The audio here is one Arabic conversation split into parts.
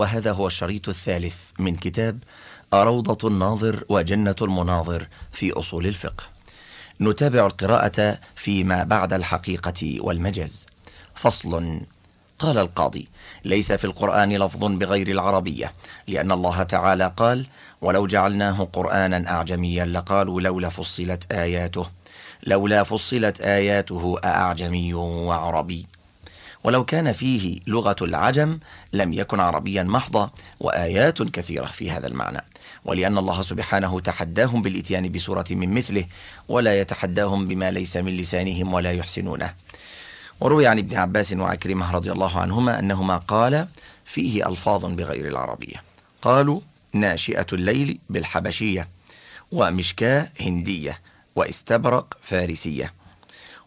وهذا هو الشريط الثالث من كتاب روضة الناظر وجنة المناظر في أصول الفقه. نتابع القراءة فيما بعد الحقيقة والمجاز. فصل. قال القاضي ليس في القرآن لفظ بغير العربية لأن الله تعالى قال ولو جعلناه قرآنا أعجميا لقالوا لولا فصلت آياته لولا فصلت آياته أأعجمي وعربي. ولو كان فيه لغة العجم لم يكن عربيا محضا وآيات كثيرة في هذا المعنى. ولأن الله سبحانه تحداهم بالإتيان بسورة من مثله ولا يتحداهم بما ليس من لسانهم ولا يحسنونه. وروي عن ابن عباس وعكرمة رضي الله عنهما أنهما قال فيه ألفاظ بغير العربية. قالوا ناشئة الليل بالحبشية ومشكاة هندية واستبرق فارسية.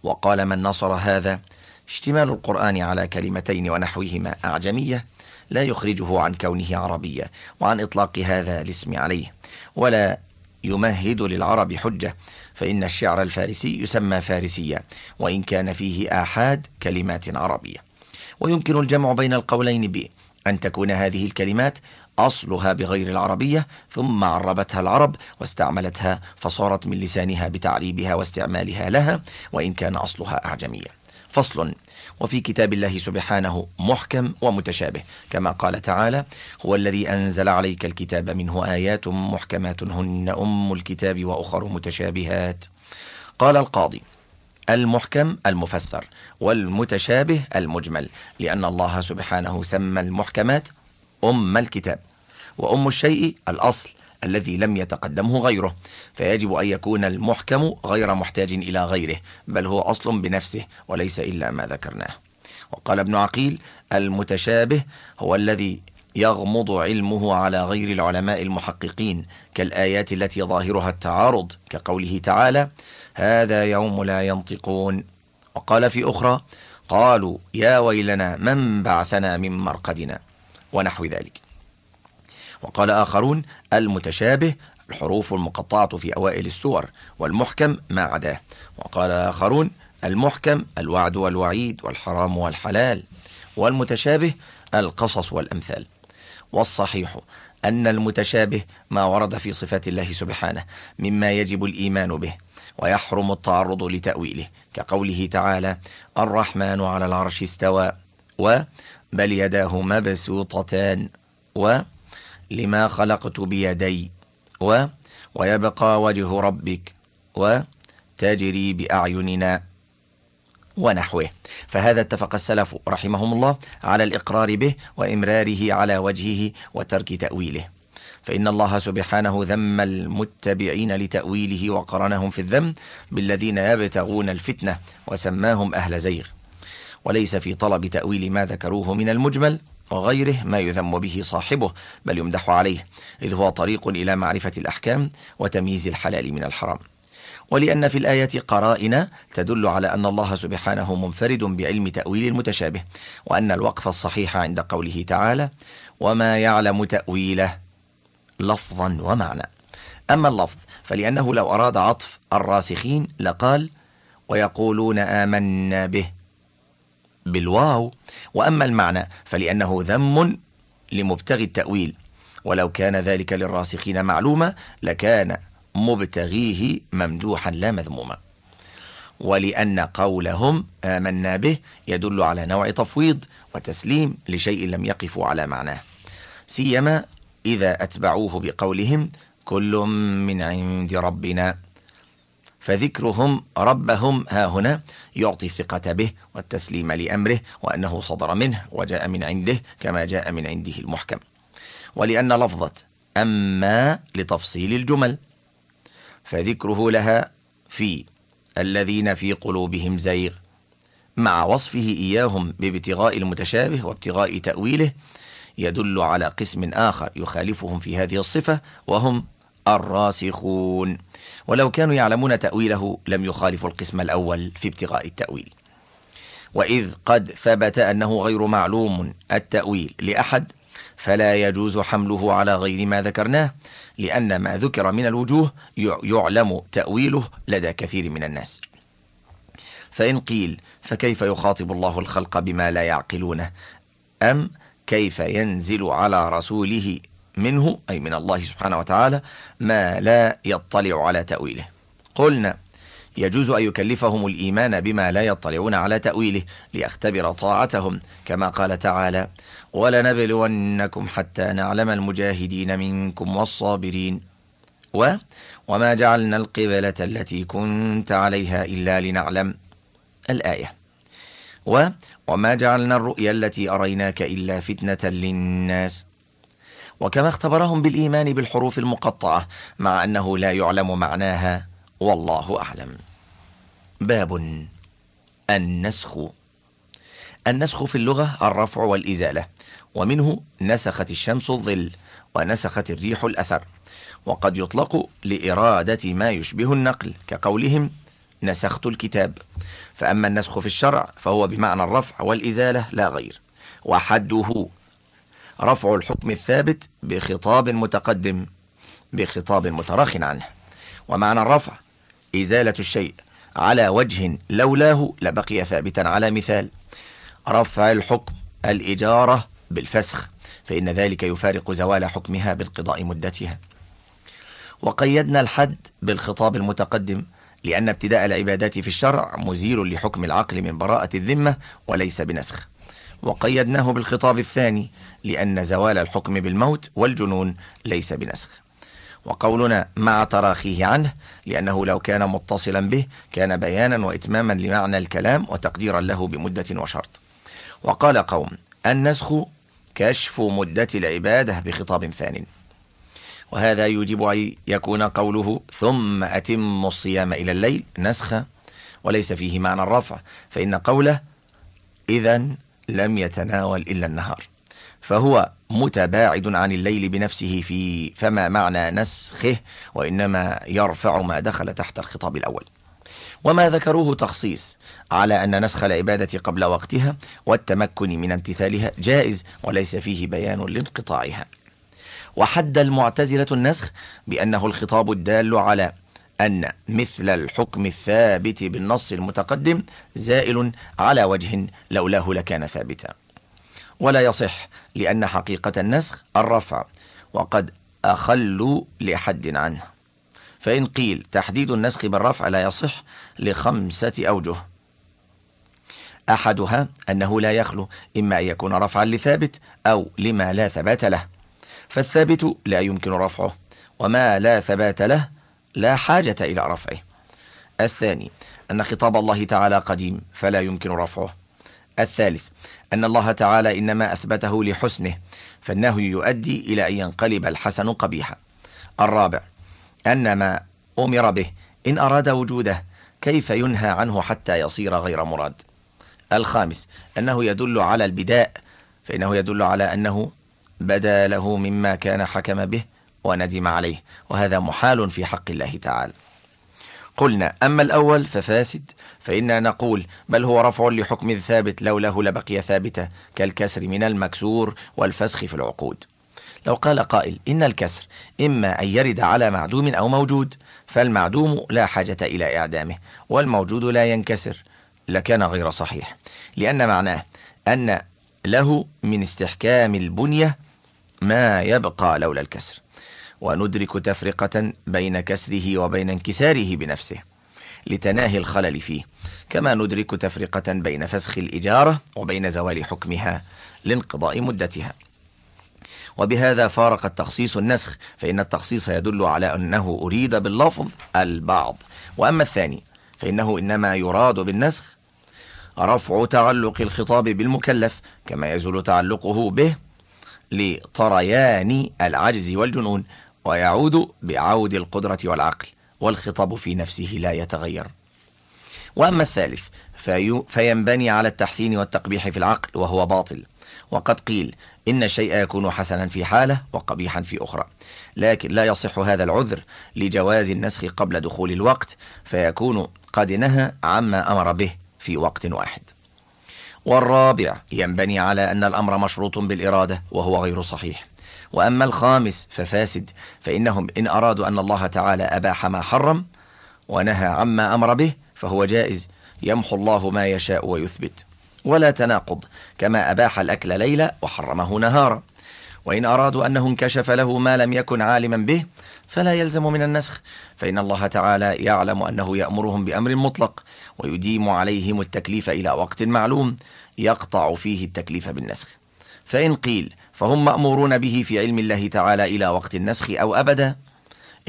وقال من نصر هذا؟ اشتمال القرآن على كلمتين ونحوهما أعجمية لا يخرجه عن كونه عربية وعن إطلاق هذا الاسم عليه ولا يمهد للعرب حجة فإن الشعر الفارسي يسمى فارسيا وإن كان فيه آحاد كلمات عربية. ويمكن الجمع بين القولين ب أن تكون هذه الكلمات أصلها بغير العربية ثم عربتها العرب واستعملتها فصارت من لسانها بتعريبها واستعمالها لها وإن كان أصلها أعجميا فصل. وفي كتاب الله سبحانه محكم ومتشابه. كما قال تعالى هو الذي أنزل عليك الكتاب منه آيات محكمات هن أم الكتاب وأخر متشابهات. قال القاضي المحكم المفسر والمتشابه المجمل لأن الله سبحانه سمى المحكمات أم الكتاب وأم الشيء الأصل الذي لم يتقدمه غيره فيجب أن يكون المحكم غير محتاج إلى غيره بل هو أصل بنفسه وليس إلا ما ذكرناه. وقال ابن عقيل المتشابه هو الذي يغمض علمه على غير العلماء المحققين كالآيات التي ظاهرها التعارض كقوله تعالى هذا يوم لا ينطقون. وقال في أخرى قالوا يا ويلنا من بعثنا من مرقدنا ونحو ذلك. وقال آخرون المتشابه الحروف المقطعة في أوائل السور والمحكم ما عداه. وقال آخرون المحكم الوعد والوعيد والحرام والحلال والمتشابه القصص والأمثال. والصحيح أن المتشابه ما ورد في صفات الله سبحانه مما يجب الإيمان به ويحرم التعرض لتأويله كقوله تعالى الرحمن على العرش استوى و بل يداه مبسوطتان و لما خلقت بيدي و ويبقى وجه ربك وتجري بأعيننا ونحوه. فهذا اتفق السلف رحمهم الله على الإقرار به وإمراره على وجهه وترك تأويله. فإن الله سبحانه ذم المتبعين لتأويله وقرنهم في الذم بالذين يبتغون الفتنة وسماهم أهل زيغ. وليس في طلب تأويل ما ذكروه من المجمل وغيره ما يذم به صاحبه بل يمدح عليه إذ هو طريق إلى معرفة الأحكام وتمييز الحلال من الحرام. ولأن في الآية قرائن تدل على أن الله سبحانه منفرد بعلم تأويل المتشابه وأن الوقف الصحيح عند قوله تعالى وما يعلم تأويله لفظا ومعنى أما اللفظ فلأنه لو أراد عطف الراسخين لقال ويقولون آمنا به بالواو. وأما المعنى فلأنه ذم لمبتغي التأويل. ولو كان ذلك للراسخين معلومة لكان مبتغيه ممدوحا لا مذموما. ولأن قولهم آمنا به يدل على نوع تفويض وتسليم لشيء لم يقفوا على معناه. سيما إذا أتبعوه بقولهم كل من عند ربنا. فذكرهم ربهم ها هنا يعطي الثقة به والتسليم لأمره وأنه صدر منه وجاء من عنده كما جاء من عنده المحكم. ولأن لفظة أما لتفصيل الجمل فذكره لها في الذين في قلوبهم زيغ مع وصفه إياهم بابتغاء المتشابه وابتغاء تأويله يدل على قسم آخر يخالفهم في هذه الصفة وهم الراسخون. ولو كانوا يعلمون تأويله لم يخالفوا القسم الأول في ابتغاء التأويل. وإذ قد ثبت أنه غير معلوم التأويل لأحد فلا يجوز حمله على غير ما ذكرناه لأن ما ذكر من الوجوه يعلم تأويله لدى كثير من الناس. فإن قيل فكيف يخاطب الله الخلق بما لا يعقلونه؟ أم كيف ينزل على رسوله منه أي من الله سبحانه وتعالى ما لا يطلع على تأويله. قلنا يجوز أن يكلفهم الإيمان بما لا يطلعون على تأويله ليختبر طاعتهم كما قال تعالى ولنبلونكم حتى نعلم المجاهدين منكم والصابرين. و وما جعلنا القبلة التي كنت عليها إلا لنعلم. الآية. و وما جعلنا الرؤيا التي أريناك إلا فتنة للناس. وكما اختبرهم بالإيمان بالحروف المقطعة مع أنه لا يعلم معناها والله أعلم. باب النسخ. النسخ في اللغة الرفع والإزالة ومنه نسخت الشمس الظل ونسخت الريح الأثر. وقد يطلق لإرادة ما يشبه النقل كقولهم نسخت الكتاب. فأما النسخ في الشرع فهو بمعنى الرفع والإزالة لا غير. وحده رفع الحكم الثابت بخطاب متقدم بخطاب متراخ عنه. ومعنى الرفع إزالة الشيء على وجه لولاه لبقي ثابتا على مثال. رفع الحكم الإجارة بالفسخ فإن ذلك يفارق زوال حكمها بانقضاء مدتها. وقيدنا الحد بالخطاب المتقدم لأن ابتداء العبادات في الشرع مزيل لحكم العقل من براءة الذمة وليس بنسخ. وقيدناه بالخطاب الثاني لأن زوال الحكم بالموت والجنون ليس بنسخ. وقولنا مع تراخيه عنه لأنه لو كان متصلا به كان بيانا وإتماما لمعنى الكلام وتقديرا له بمدة وشرط. وقال قوم النسخ كشف مدة العبادة بخطاب ثان. وهذا يوجب أن يكون قوله ثم أتم الصيام إلى الليل نسخ وليس فيه معنى الرفع فإن قوله إذا لم يتناول إلا النهار. فهو متباعد عن الليل بنفسه في فما معنى نسخه وإنما يرفع ما دخل تحت الخطاب الأول. وما ذكروه تخصيص على أن نسخ العبادة قبل وقتها والتمكن من امتثالها جائز وليس فيه بيان لانقطاعها. وحد المعتزلة النسخ بأنه الخطاب الدال على أن مثل الحكم الثابت بالنص المتقدم زائل على وجه لولاه لكان ثابتا. ولا يصح لأن حقيقة النسخ الرفع وقد أخلوا لحد عنه. فإن قيل تحديد النسخ بالرفع لا يصح لخمسة أوجه. أحدها أنه لا يخلو إما أن يكون رفعا لثابت أو لما لا ثبات له. فالثابت لا يمكن رفعه وما لا ثبات له لا حاجة إلى رفعه. الثاني أن خطاب الله تعالى قديم فلا يمكن رفعه. الثالث أن الله تعالى إنما أثبته لحسنه فالنهي يؤدي إلى أن ينقلب الحسن قبيحا. الرابع أن ما أمر به إن أراد وجوده كيف ينهى عنه حتى يصير غير مراد؟ الخامس أنه يدل على البداء فإنه يدل على أنه بدا له مما كان حكم به وندم عليه وهذا محال في حق الله تعالى. قلنا أما الأول ففاسد فإنا نقول بل هو رفع لحكم الثابت لوله لبقي ثابتا كالكسر من المكسور والفسخ في العقود. لو قال قائل إن الكسر إما أن يرد على معدوم أو موجود فالمعدوم لا حاجة إلى إعدامه والموجود لا ينكسر لكان غير صحيح. لأن معناه أن له من استحكام البنية ما يبقى لولا الكسر. وندرك تفرقة بين كسره وبين انكساره بنفسه لتناهي الخلل فيه كما ندرك تفرقة بين فسخ الإجارة وبين زوال حكمها لانقضاء مدتها. وبهذا فارق التخصيص النسخ فإن التخصيص يدل على أنه أريد باللفظ البعض. وأما الثاني فإنه إنما يراد بالنسخ رفع تعلق الخطاب بالمكلف كما يزول تعلقه به لطريان العجز والجنون. ويعود بعود القدرة والعقل والخطاب في نفسه لا يتغير. وأما الثالث في فينبني على التحسين والتقبيح في العقل وهو باطل. وقد قيل إن الشيء يكون حسنا في حالة وقبيحا في أخرى. لكن لا يصح هذا العذر لجواز النسخ قبل دخول الوقت فيكون قد نهى عما أمر به في وقت واحد. والرابع ينبني على أن الأمر مشروط بالإرادة وهو غير صحيح. وأما الخامس ففاسد فإنهم إن أرادوا أن الله تعالى أباح ما حرم ونهى عما أمر به فهو جائز يمحو الله ما يشاء ويثبت. ولا تناقض كما أباح الأكل ليلة وحرمه نهارا. وإن أرادوا أنه انكشف له ما لم يكن عالما به فلا يلزم من النسخ. فإن الله تعالى يعلم أنه يأمرهم بأمر مطلق ويديم عليهم التكليف إلى وقت معلوم يقطع فيه التكليف بالنسخ. فإن قيل فهم مأمورون به في علم الله تعالى إلى وقت النسخ أو أبدا.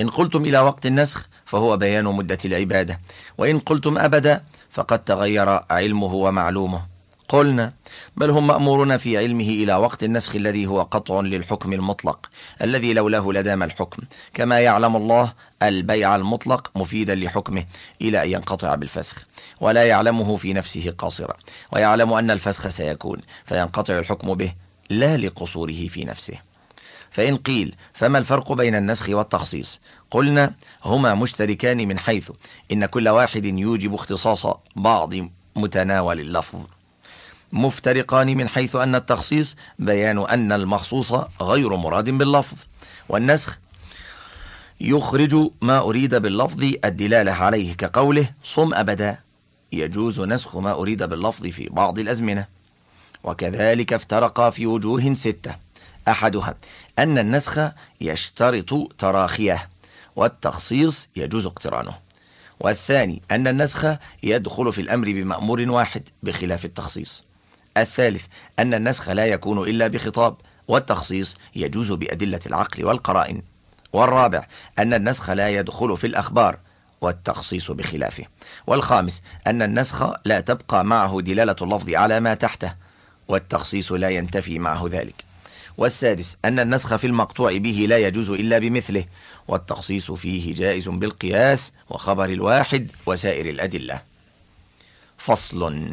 إن قلتم إلى وقت النسخ فهو بيان مدة العبادة. وإن قلتم أبدا فقد تغير علمه ومعلومه. قلنا بل هم مأمورون في علمه إلى وقت النسخ الذي هو قطع للحكم المطلق الذي لولاه لدام الحكم. كما يعلم الله البيع المطلق مفيدا لحكمه إلى أن ينقطع بالفسخ. ولا يعلمه في نفسه قاصرا. ويعلم أن الفسخ سيكون فينقطع الحكم به. لا لقصوره في نفسه. فإن قيل فما الفرق بين النسخ والتخصيص؟ قلنا هما مشتركان من حيث إن كل واحد يوجب اختصاص بعض متناول اللفظ. مفترقان من حيث أن التخصيص بيان أن المخصوص غير مراد باللفظ. والنسخ يخرج ما أريد باللفظ الدلالة عليه كقوله صم أبدا. يجوز نسخ ما أريد باللفظ في بعض الأزمنة. وكذلك افترقا في وجوه ستة. أحدها أن النسخ يشترط تراخيه والتخصيص يجوز اقترانه. والثاني أن النسخ يدخل في الأمر بمأمور واحد بخلاف التخصيص. الثالث أن النسخ لا يكون إلا بخطاب والتخصيص يجوز بأدلة العقل والقرائن. والرابع أن النسخ لا يدخل في الأخبار والتخصيص بخلافه. والخامس أن النسخ لا تبقى معه دلالة اللفظ على ما تحته. والتخصيص لا ينتفي معه ذلك. والسادس أن النسخ في المقطوع به لا يجوز إلا بمثله. والتخصيص فيه جائز بالقياس وخبر الواحد وسائر الأدلة. فصل.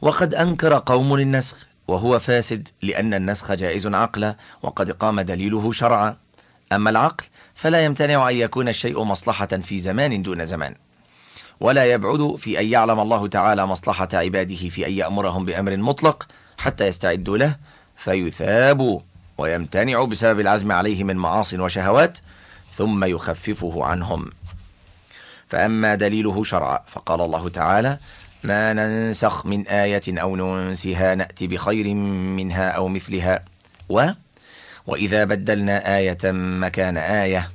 وقد أنكر قوم النسخ وهو فاسد لأن النسخ جائز عقلا وقد قام دليله شرعا. أما العقل فلا يمتنع أن يكون الشيء مصلحة في زمان دون زمان. ولا يبعد في أن يعلم الله تعالى مصلحة عباده في أن يأمرهم بأمر مطلق حتى يستعدوا له فيثابوا ويمتنع بسبب العزم عليه من معاص وشهوات ثم يخففه عنهم. فأما دليله شرعا فقال الله تعالى ما ننسخ من آية أو ننسها نأتي بخير منها أو مثلها. و وإذا بدلنا آية مكان آية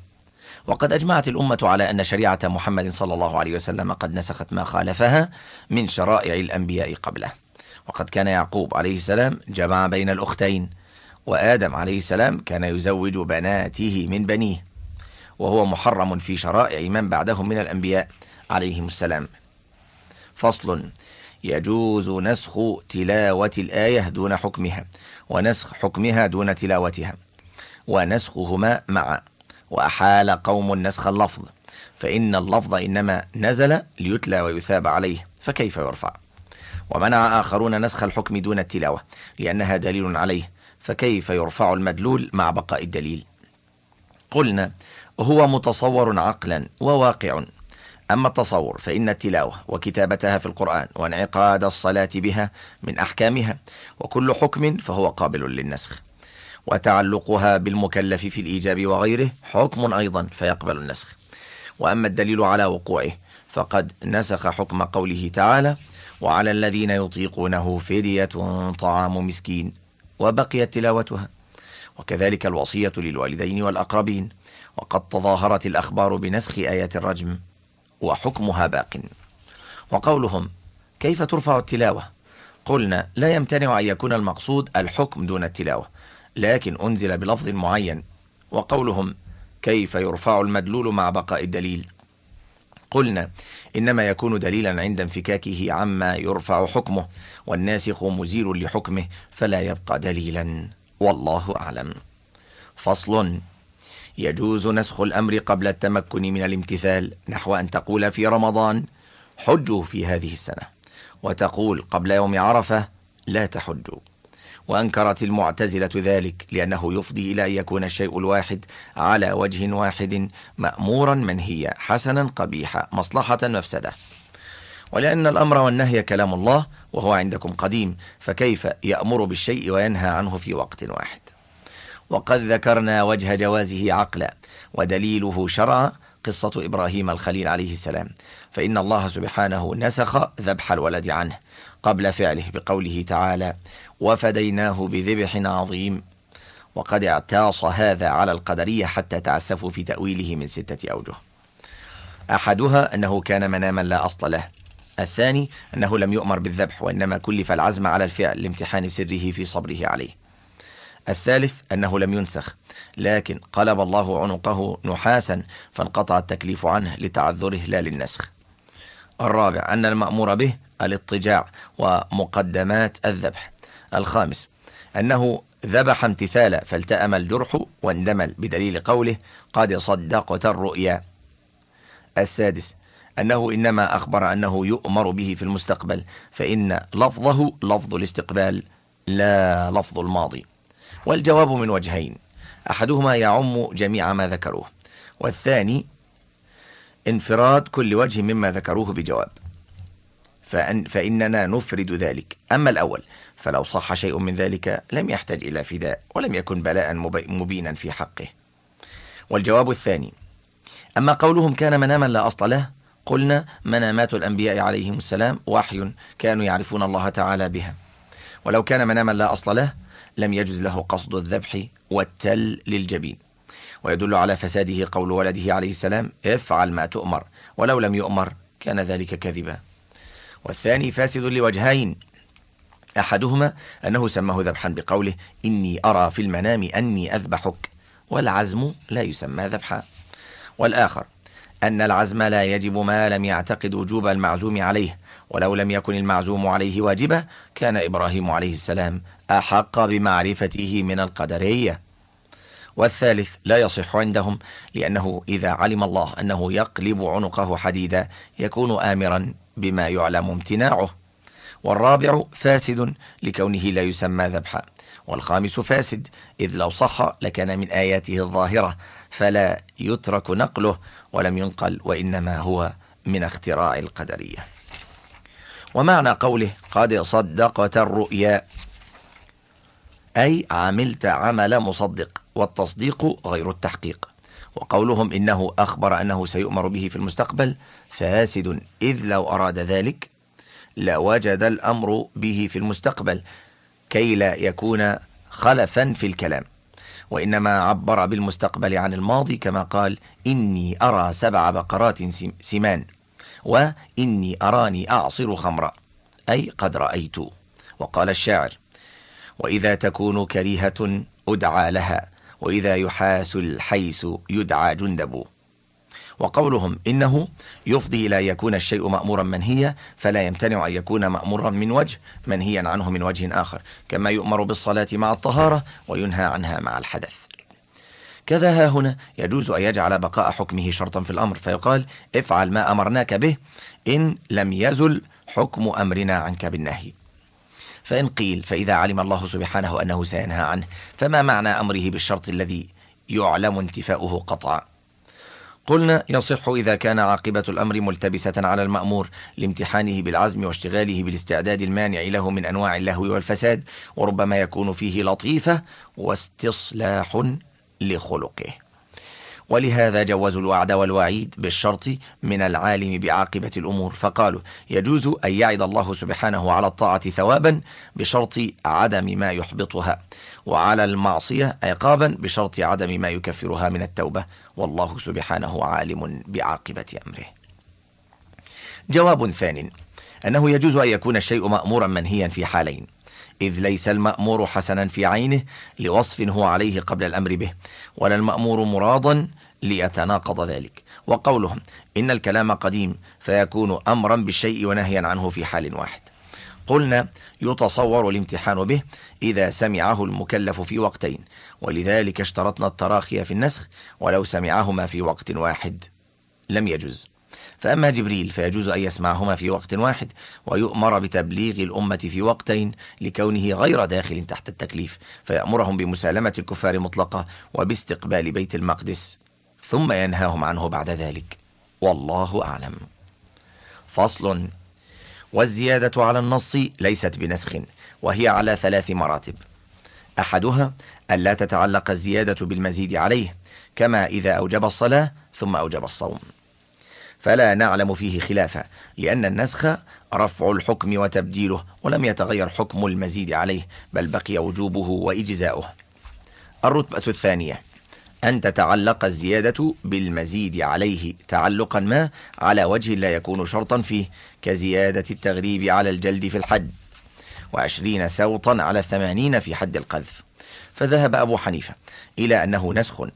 وقد أجمعت الأمة على أن شريعة محمد صلى الله عليه وسلم قد نسخت ما خالفها من شرائع الأنبياء قبله. وقد كان يعقوب عليه السلام جمع بين الأختين وآدم عليه السلام كان يزوج بناته من بنيه وهو محرم في شرائع من بعدهم من الأنبياء عليهم السلام. فصل يجوز نسخ تلاوة الآية دون حكمها ونسخ حكمها دون تلاوتها ونسخهما معا وأحال قوم نسخ اللفظ فإن اللفظ إنما نزل ليتلى ويثاب عليه فكيف يرفع؟ ومنع آخرون نسخ الحكم دون التلاوة لأنها دليل عليه فكيف يرفع المدلول مع بقاء الدليل؟ قلنا هو متصور عقلا وواقع أما التصور فإن التلاوة وكتابتها في القرآن وانعقاد الصلاة بها من أحكامها وكل حكم فهو قابل للنسخ. وتعلقها بالمكلف في الإيجاب وغيره حكم أيضا فيقبل النسخ. وأما الدليل على وقوعه فقد نسخ حكم قوله تعالى وعلى الذين يطيقونه فدية طعام مسكين وبقيت تلاوتها وكذلك الوصية للوالدين والأقربين. وقد تظاهرت الأخبار بنسخ آيات الرجم وحكمها باق. وقولهم كيف ترفع التلاوة؟ قلنا لا يمتنع أن يكون المقصود الحكم دون التلاوة لكن أنزل بلفظ معين وقولهم كيف يرفع المدلول مع بقاء الدليل. قلنا إنما يكون دليلا عند انفكاكه عما يرفع حكمه والناسخ مزيل لحكمه فلا يبقى دليلا والله أعلم. فصل يجوز نسخ الأمر قبل التمكن من الامتثال نحو أن تقول في رمضان حجوا في هذه السنة وتقول قبل يوم عرفة لا تحجوا. وأنكرت المعتزلة ذلك لأنه يفضي إلى أن يكون الشيء الواحد على وجه واحد مأمورا منهيا حسنا قبيحا مصلحة مفسدة. ولأن الأمر والنهي كلام الله وهو عندكم قديم فكيف يأمر بالشيء وينهى عنه في وقت واحد؟ وقد ذكرنا وجه جوازه عقلا ودليله شرعا قصة إبراهيم الخليل عليه السلام. فإن الله سبحانه نسخ ذبح الولد عنه. قبل فعله بقوله تعالى وفديناه بذبح عظيم وقد اعتاص هذا على القدرية حتى تعسفوا في تأويله من ستة أوجه أحدها أنه كان مناما لا أصل له. الثاني أنه لم يؤمر بالذبح وإنما كلف العزم على الفعل لامتحان سره في صبره عليه. الثالث أنه لم ينسخ لكن قلب الله عنقه نحاسا فانقطع التكليف عنه لتعذره لا للنسخ. الرابع أن المأمور به الاضطجاع ومقدمات الذبح. الخامس أنه ذبح امتثالا فالتأم الجرح واندمل بدليل قوله قد صدقت الرؤيا. السادس أنه إنما أخبر أنه يؤمر به في المستقبل فإن لفظه لفظ الاستقبال لا لفظ الماضي. والجواب من وجهين أحدهما يعم جميع ما ذكروه والثاني انفراد كل وجه مما ذكروه بجواب. فأن فإننا نفرد ذلك. أما الأول فلو صح شيء من ذلك لم يحتاج إلى فداء ولم يكن بلاء مبينا في حقه. والجواب الثاني أما قولهم كان مناما لا أصل له قلنا منامات الأنبياء عليهم السلام وحي كانوا يعرفون الله تعالى بها. ولو كان مناما لا أصل له لم يجز له قصد الذبح والتل للجبين. ويدل على فساده قول ولده عليه السلام افعل ما تؤمر ولو لم يؤمر كان ذلك كذبا. والثاني فاسد لوجهين أحدهما أنه سماه ذبحا بقوله إني أرى في المنام أني أذبحك والعزم لا يسمى ذبحا. والآخر أن العزم لا يجب ما لم يعتقد وجوب المعزوم عليه ولو لم يكن المعزوم عليه واجبا كان إبراهيم عليه السلام أحق بمعرفته من القدرية. والثالث لا يصح عندهم لأنه إذا علم الله أنه يقلب عنقه حديدا يكون آمرا بما يعلم امتناعه. والرابع فاسد لكونه لا يسمى ذبحا. والخامس فاسد إذ لو صح لكان من آياته الظاهرة فلا يترك نقله ولم ينقل وإنما هو من اختراع القدرية. ومعنى قوله قد صدقت الرؤيا أي عملت عمل مصدق. والتصديق غير التحقيق. وقولهم إنه أخبر أنه سيؤمر به في المستقبل فاسد إذ لو أراد ذلك لوجد الأمر به في المستقبل كي لا يكون خلفا في الكلام. وإنما عبر بالمستقبل عن الماضي كما قال إني أرى سبع بقرات سمان وإني أراني أعصر خمرا أي قد رأيت. وقال الشاعر وإذا تكون كريهة أدعى لها. وإذا يحاس الحيس يدعى جندب. وقولهم إنه يفضي إلى يكون الشيء مأمورا منهيا فلا يمتنع أن يكون مأمورا من وجه منهيا عنه من وجه آخر. كما يؤمر بالصلاة مع الطهارة وينهى عنها مع الحدث. كذا ها هنا يجوز أن يجعل بقاء حكمه شرطا في الأمر فيقال افعل ما أمرناك به إن لم يزل حكم أمرنا عنك بالنهي. فإن قيل فإذا علم الله سبحانه أنه سينهى عنه فما معنى أمره بالشرط الذي يعلم انتفاؤه قطعا؟ قلنا يصح إذا كان عاقبة الأمر ملتبسة على المأمور لامتحانه بالعزم واشتغاله بالاستعداد المانع له من أنواع اللهو والفساد وربما يكون فيه لطيفة واستصلاح لخلقه. ولهذا جوزوا الوعد والوعيد بالشرط من العالم بعاقبة الأمور. فقالوا يجوز أن يعد الله سبحانه على الطاعة ثوابا بشرط عدم ما يحبطها وعلى المعصية عقابا بشرط عدم ما يكفرها من التوبة. والله سبحانه عالم بعاقبة أمره. جواب ثان أنه يجوز أن يكون الشيء مأمورا منهيا في حالين. إذ ليس المأمور حسنا في عينه لوصف هو عليه قبل الأمر به ولا المأمور مرادا ليتناقض ذلك. وقولهم إن الكلام قديم فيكون أمرا بالشيء ونهيا عنه في حال واحد. قلنا يتصور الامتحان به إذا سمعه المكلف في وقتين ولذلك اشترطنا التراخي في النسخ ولو سمعهما في وقت واحد. لم يجز. فأما جبريل فيجوز أن يسمعهما في وقت واحد ويؤمر بتبليغ الأمة في وقتين لكونه غير داخل تحت التكليف فيأمرهم بمسالمة الكفار مطلقة وباستقبال بيت المقدس ثم ينهاهم عنه بعد ذلك. والله أعلم. فصل والزيادة على النص ليست بنسخ وهي على ثلاث مراتب. أحدها ألا تتعلق الزيادة بالمزيد عليه كما إذا أوجب الصلاة ثم أوجب الصوم. فلا نعلم فيه خلافا لأن النسخ رفع الحكم وتبديله ولم يتغير حكم المزيد عليه بل بقي وجوبه وإجزاؤه. الرتبة الثانية أن تتعلق الزيادة بالمزيد عليه تعلقا ما على وجه لا يكون شرطا فيه كزيادة التغريب على الجلد في الحد وعشرين سوطا على الثمانين في حد القذف. فذهب أبو حنيفة إلى أنه نسخ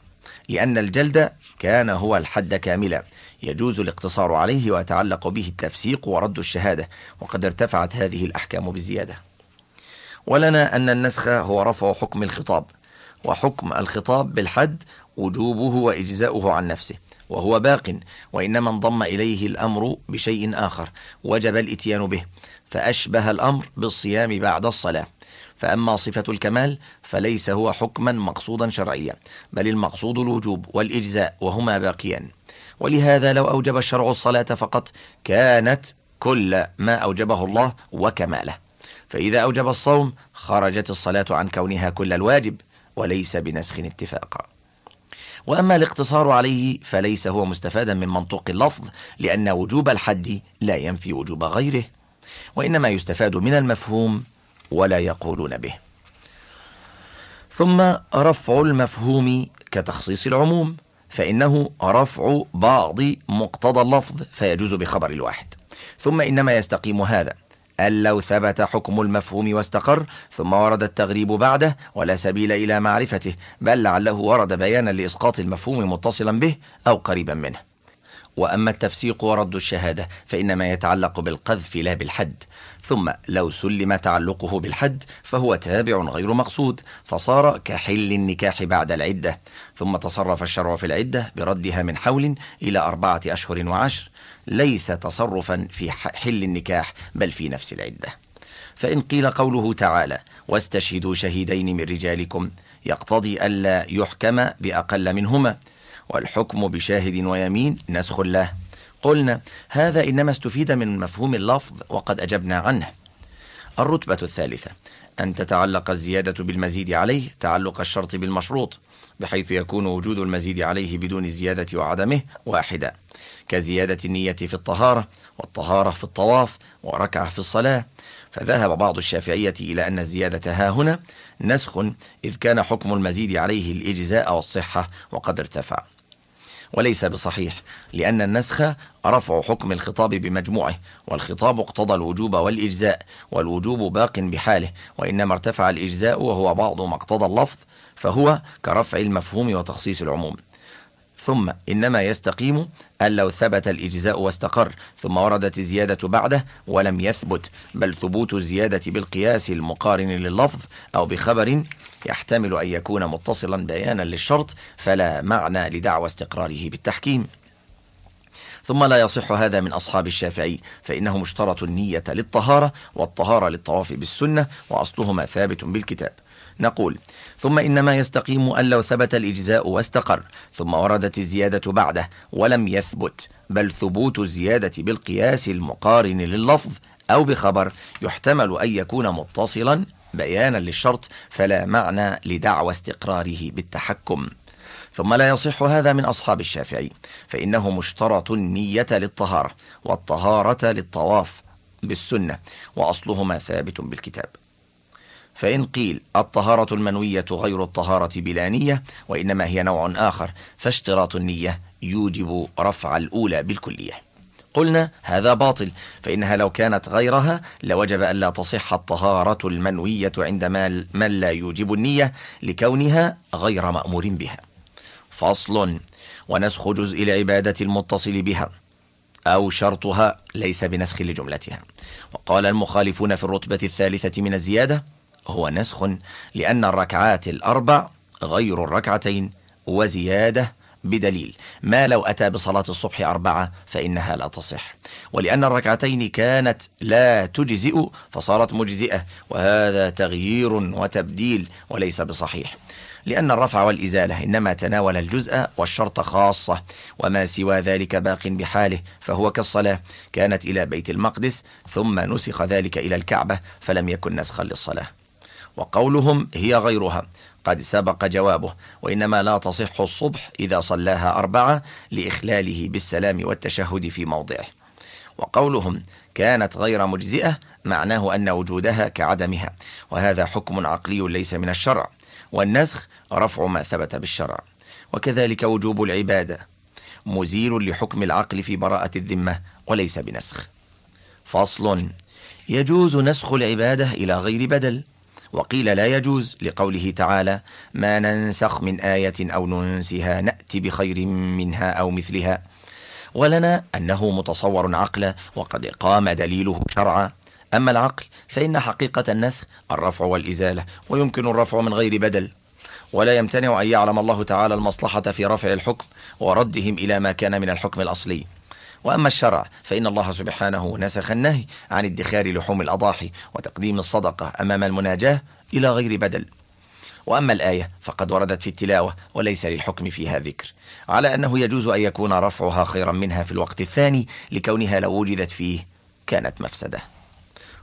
لأن الجلد كان هو الحد كاملا. يجوز الاقتصار عليه ويتعلق به التفسيق ورد الشهادة وقد ارتفعت هذه الأحكام بالزيادة ولنا أن النسخ هو رفع حكم الخطاب وحكم الخطاب بالحد وجوبه وإجزاؤه عن نفسه وهو باق وإنما انضم إليه الأمر بشيء آخر وجب الإتيان به فأشبه الأمر بالصيام بعد الصلاة. فأما صفة الكمال فليس هو حكما مقصودا شرعيا بل المقصود الوجوب والإجزاء وهما باقيان. ولهذا لو أوجب الشرع الصلاة فقط كانت كل ما أوجبه الله وكماله. فإذا أوجب الصوم خرجت الصلاة عن كونها كل الواجب وليس بنسخ اتفاقا وأما الاقتصار عليه فليس هو مستفادا من منطوق اللفظ لأن وجوب الحد لا ينفي وجوب غيره. وإنما يستفاد من المفهوم ولا يقولون به. ثم رفع المفهوم كتخصيص العموم فإنه رفع بعض مقتضى اللفظ فيجوز بخبر الواحد. ثم إنما يستقيم هذا أن لو ثبت حكم المفهوم واستقر ثم ورد التغريب بعده ولا سبيل إلى معرفته بل لعله ورد بيانا لإسقاط المفهوم متصلا به أو قريبا منه. وأما التفسيق ورد الشهادة فإنما يتعلق بالقذف لا بالحد. ثم لو سلم تعلقه بالحد فهو تابع غير مقصود فصار كحل النكاح بعد العدة. ثم تصرف الشرع في العدة بردها من حول إلى أربعة أشهر وعشر. ليس تصرفا في حل النكاح بل في نفس العدة. فإن قيل قوله تعالى واستشهدوا شهيدين من رجالكم يقتضي ألا يحكم بأقل منهما. والحكم بشاهد ويمين نسخ له. قلنا هذا إنما استفيد من مفهوم اللفظ وقد أجبنا عنه. الرتبة الثالثة أن تتعلق الزيادة بالمزيد عليه تعلق الشرط بالمشروط بحيث يكون وجود المزيد عليه بدون الزيادة وعدمه واحدا كزيادة النية في الطهارة والطهارة في الطواف وركعة في الصلاة. فذهب بعض الشافعية إلى أن الزيادة ها هنا نسخ إذ كان حكم المزيد عليه الإجزاء والصحة وقد ارتفع. وليس بصحيح لأن النسخ رفع حكم الخطاب بمجموعه والخطاب اقتضى الوجوب والإجزاء والوجوب باق بحاله وإنما ارتفع الإجزاء وهو بعض ما اقتضى اللفظ فهو كرفع المفهوم وتخصيص العموم. ثم إنما يستقيم أن لو ثبت الإجزاء واستقر ثم وردت الزيادة بعده ولم يثبت بل ثبوت الزيادة بالقياس المقارن لللفظ أو بخبر يحتمل أن يكون متصلا بيانا للشرط فلا معنى لدعوى استقراره بالتحكيم. ثم لا يصح هذا من أصحاب الشافعي فإنه مشترط النية للطهارة والطهارة للطواف بالسنة وأصلهما ثابت بالكتاب. نقول ثم إنما يستقيم أن لو ثبت الإجزاء واستقر ثم وردت الزيادة بعده ولم يثبت بل ثبوت الزيادة بالقياس المقارن لللفظ أو بخبر يحتمل أن يكون متصلا بيانا للشرط فلا معنى لدعوى استقراره بالتحكم. ثم لا يصح هذا من أصحاب الشافعي فإنه مشترط النية للطهارة والطهارة للطواف بالسنة وأصلهما ثابت بالكتاب. فإن قيل الطهارة المنوية غير الطهارة بلا نية وإنما هي نوع آخر فاشتراط النية يوجب رفع الأولى بالكلية. قلنا هذا باطل فإنها لو كانت غيرها لوجب أن لا تصح الطهارة المنوية عند من لا يوجب النية لكونها غير مأمور بها. فصل. ونسخ جزء العبادة المتصل بها أو شرطها ليس بنسخ لجملتها. وقال المخالفون في الرتبة الثالثة من الزيادة هو نسخ لأن الركعات الأربع غير الركعتين وزيادة بدليل. ما لو أتى بصلاة الصبح أربعة فإنها لا تصح. ولأن الركعتين كانت لا تجزئ فصارت مجزئة. وهذا تغيير وتبديل وليس بصحيح. لأن الرفع والإزالة إنما تناول الجزء والشرط خاصة. وما سوى ذلك باق بحاله فهو كالصلاة. كانت إلى بيت المقدس ثم نسخ ذلك إلى الكعبة فلم يكن نسخا للصلاة. وقولهم هي غيرها. قد سبق جوابه وإنما لا تصح الصبح إذا صلاها أربعة لإخلاله بالسلام والتشهد في موضعه. وقولهم كانت غير مجزئة معناه أن وجودها كعدمها وهذا حكم عقلي ليس من الشرع والنسخ رفع ما ثبت بالشرع. وكذلك وجوب العبادة مزيل لحكم العقل في براءة الذمة وليس بنسخ. فصل يجوز نسخ العبادة إلى غير بدل. وقيل لا يجوز لقوله تعالى ما ننسخ من آية أو ننسها نأتي بخير منها أو مثلها. ولنا أنه متصور عقلا وقد قام دليله شرعا. أما العقل فإن حقيقة النسخ الرفع والإزالة ويمكن الرفع من غير بدل. ولا يمتنع أن يعلم الله تعالى المصلحة في رفع الحكم وردهم إلى ما كان من الحكم الأصلي. وأما الشرع فإن الله سبحانه نسخ النهي عن ادخار لحوم الأضاحي وتقديم الصدقة أمام المناجاة إلى غير بدل. وأما الآية فقد وردت في التلاوة وليس للحكم فيها ذكر على أنه يجوز أن يكون رفعها خيرا منها في الوقت الثاني لكونها لو وجدت فيه كانت مفسدة.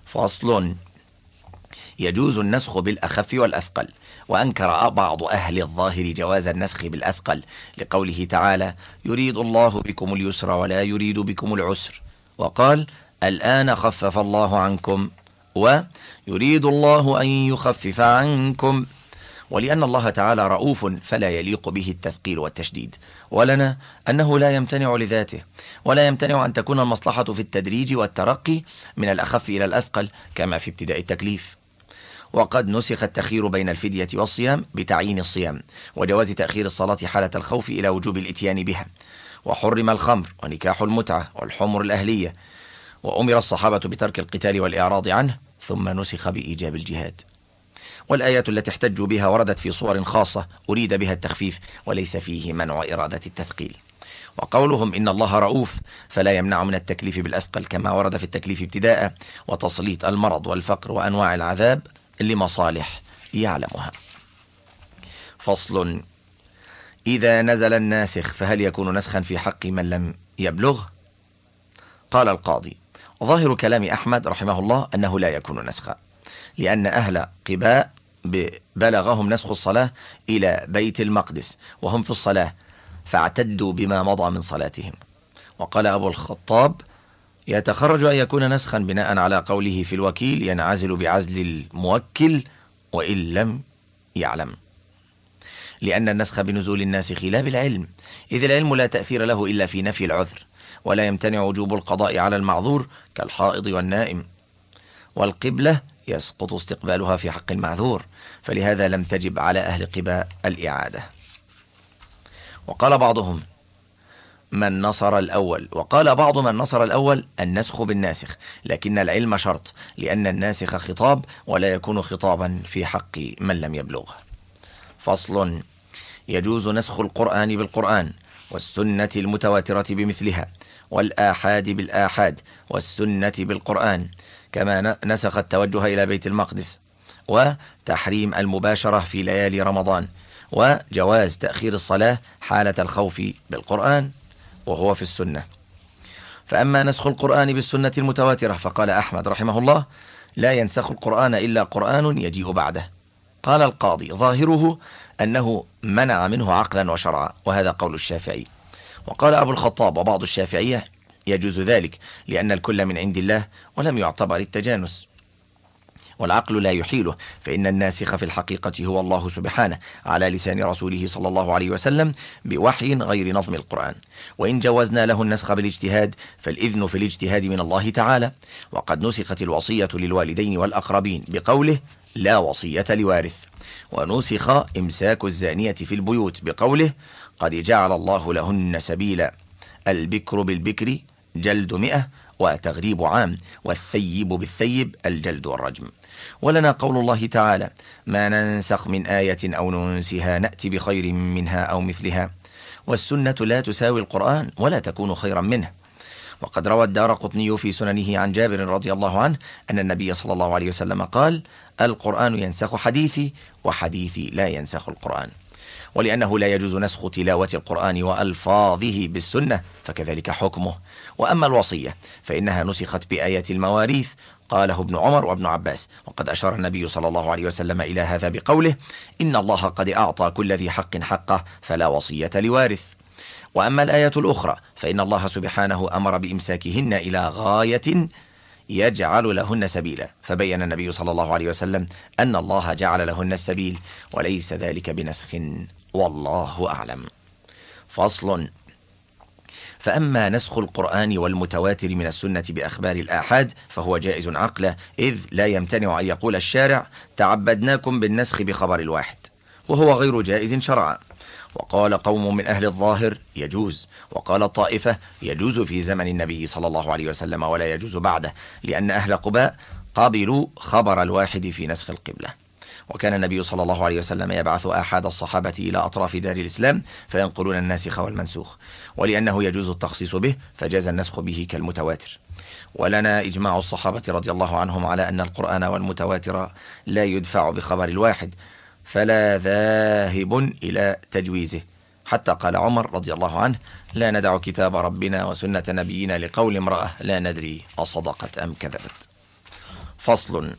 فصل يجوز النسخ بالأخف والأثقل. وأنكر بعض أهل الظاهر جواز النسخ بالأثقل لقوله تعالى يريد الله بكم اليسر ولا يريد بكم العسر وقال الآن خفف الله عنكم ويريد الله أن يخفف عنكم ولأن الله تعالى رؤوف فلا يليق به التثقيل والتشديد ولنا أنه لا يمتنع لذاته ولا يمتنع أن تكون المصلحة في التدريج والترقي من الأخف إلى الأثقل كما في ابتداء التكليف. وقد نسخ التخير بين الفدية والصيام بتعيين الصيام وجواز تأخير الصلاة حالة الخوف إلى وجوب الإتيان بها. وحرم الخمر ونكاح المتعة والحمر الأهلية. وأمر الصحابة بترك القتال والإعراض عنه ثم نسخ بإيجاب الجهاد. والآية التي احتجوا بها وردت في صور خاصة أريد بها التخفيف وليس فيه منع إرادة التثقيل. وقولهم إن الله رؤوف فلا يمنع من التكليف بالأثقل كما ورد في التكليف ابتداء وتسليط المرض والفقر وأنواع العذاب. لمصالح يعلمها. فصل. إذا نزل الناسخ فهل يكون نسخا في حق من لم يبلغ قال القاضي. ظاهر كلام أحمد رحمه الله أنه لا يكون نسخا لأن أهل قباء بلغهم نسخ الصلاة إلى بيت المقدس وهم في الصلاة فاعتدوا بما مضى من صلاتهم. وقال أبو الخطاب يتخرج أن يكون نسخا بناء على قوله في الوكيل ينعزل بعزل الموكل وإن لم يعلم. لأن النسخ بنزول الناسخ لا بالعلم إذ العلم لا تأثير له إلا في نفي العذر ولا يمتنع وجوب القضاء على المعذور كالحائض والنائم. والقبلة يسقط استقبالها في حق المعذور فلهذا لم تجب على أهل قباء الإعادة. وقال بعضهم من نصر الأول. وقال بعض من نصر الأول النسخ بالناسخ لكن العلم شرط لأن الناسخ خطاب ولا يكون خطابا في حق من لم يبلغ فصل يجوز نسخ القرآن بالقرآن والسنة المتواترة بمثلها والآحاد بالآحاد والسنة بالقرآن كما نسخ التوجه إلى بيت المقدس وتحريم المباشرة في ليالي رمضان وجواز تأخير الصلاة حالة الخوف بالقرآن وهو في السنة. فأما نسخ القرآن بالسنة المتواترة فقال أحمد رحمه الله لا ينسخ القرآن إلا قرآن يجيء بعده. قال القاضي ظاهره أنه منع منه عقلا وشرعا وهذا قول الشافعي. وقال أبو الخطاب وبعض الشافعية يجوز ذلك لأن الكل من عند الله ولم يعتبر التجانس. والعقل لا يحيله. فإن الناسخ في الحقيقة هو الله سبحانه على لسان رسوله صلى الله عليه وسلم بوحي غير نظم القرآن. وإن جوزنا له النسخ بالاجتهاد فالإذن في الاجتهاد من الله تعالى. وقد نسخت الوصية للوالدين والأقربين بقوله لا وصية لوارث. ونسخ إمساك الزانية في البيوت بقوله قد جعل الله لهن سبيلا. البكر بالبكر جلد مئة وتغريب عام والثيب بالثيب الجلد والرجم. ولنا قول الله تعالى ما ننسخ من آية أو ننسها نأتي بخير منها أو مثلها. والسنة لا تساوي القرآن ولا تكون خيرا منه. وقد روى الدار قطني في سننه عن جابر رضي الله عنه أن النبي صلى الله عليه وسلم قال القرآن ينسخ حديثي وحديثي لا ينسخ القرآن. ولأنه لا يجوز نسخ تلاوة القرآن وألفاظه بالسنة فكذلك حكمه. وأما الوصية فإنها نسخت بآية المواريث قاله ابن عمر وابن عباس. وقد أشار النبي صلى الله عليه وسلم إلى هذا بقوله إن الله قد أعطى كل ذي حق حقه فلا وصية لوارث. وأما الآية الأخرى فإن الله سبحانه أمر بإمساكهن إلى غاية يجعل لهن سبيلا. فبين النبي صلى الله عليه وسلم أن الله جعل لهن السبيل وليس ذلك بنسخ. والله أعلم. فصل. فأما نسخ القرآن والمتواتر من السنة بأخبار الآحاد فهو جائز عقله إذ لا يمتنع أن يقول الشارع تعبدناكم بالنسخ بخبر الواحد وهو غير جائز شرعا. وقال قوم من أهل الظاهر يجوز وقال طائفة يجوز في زمن النبي صلى الله عليه وسلم ولا يجوز بعده لأن أهل قباء قبلوا خبر الواحد في نسخ القبلة وكان النبي صلى الله عليه وسلم يبعث أحد الصحابة إلى أطراف دار الإسلام فينقلون الناسخ والمنسوخ ولأنه يجوز التخصيص به فجاز النسخ به كالمتواتر. ولنا إجماع الصحابة رضي الله عنهم على أن القرآن والمتواتر لا يدفع بخبر الواحد فلا ذاهب إلى تجويزه. حتى قال عمر رضي الله عنه لا ندع كتاب ربنا وسنة نبينا لقول امرأة لا ندري أصدقت أم كذبت. فصل.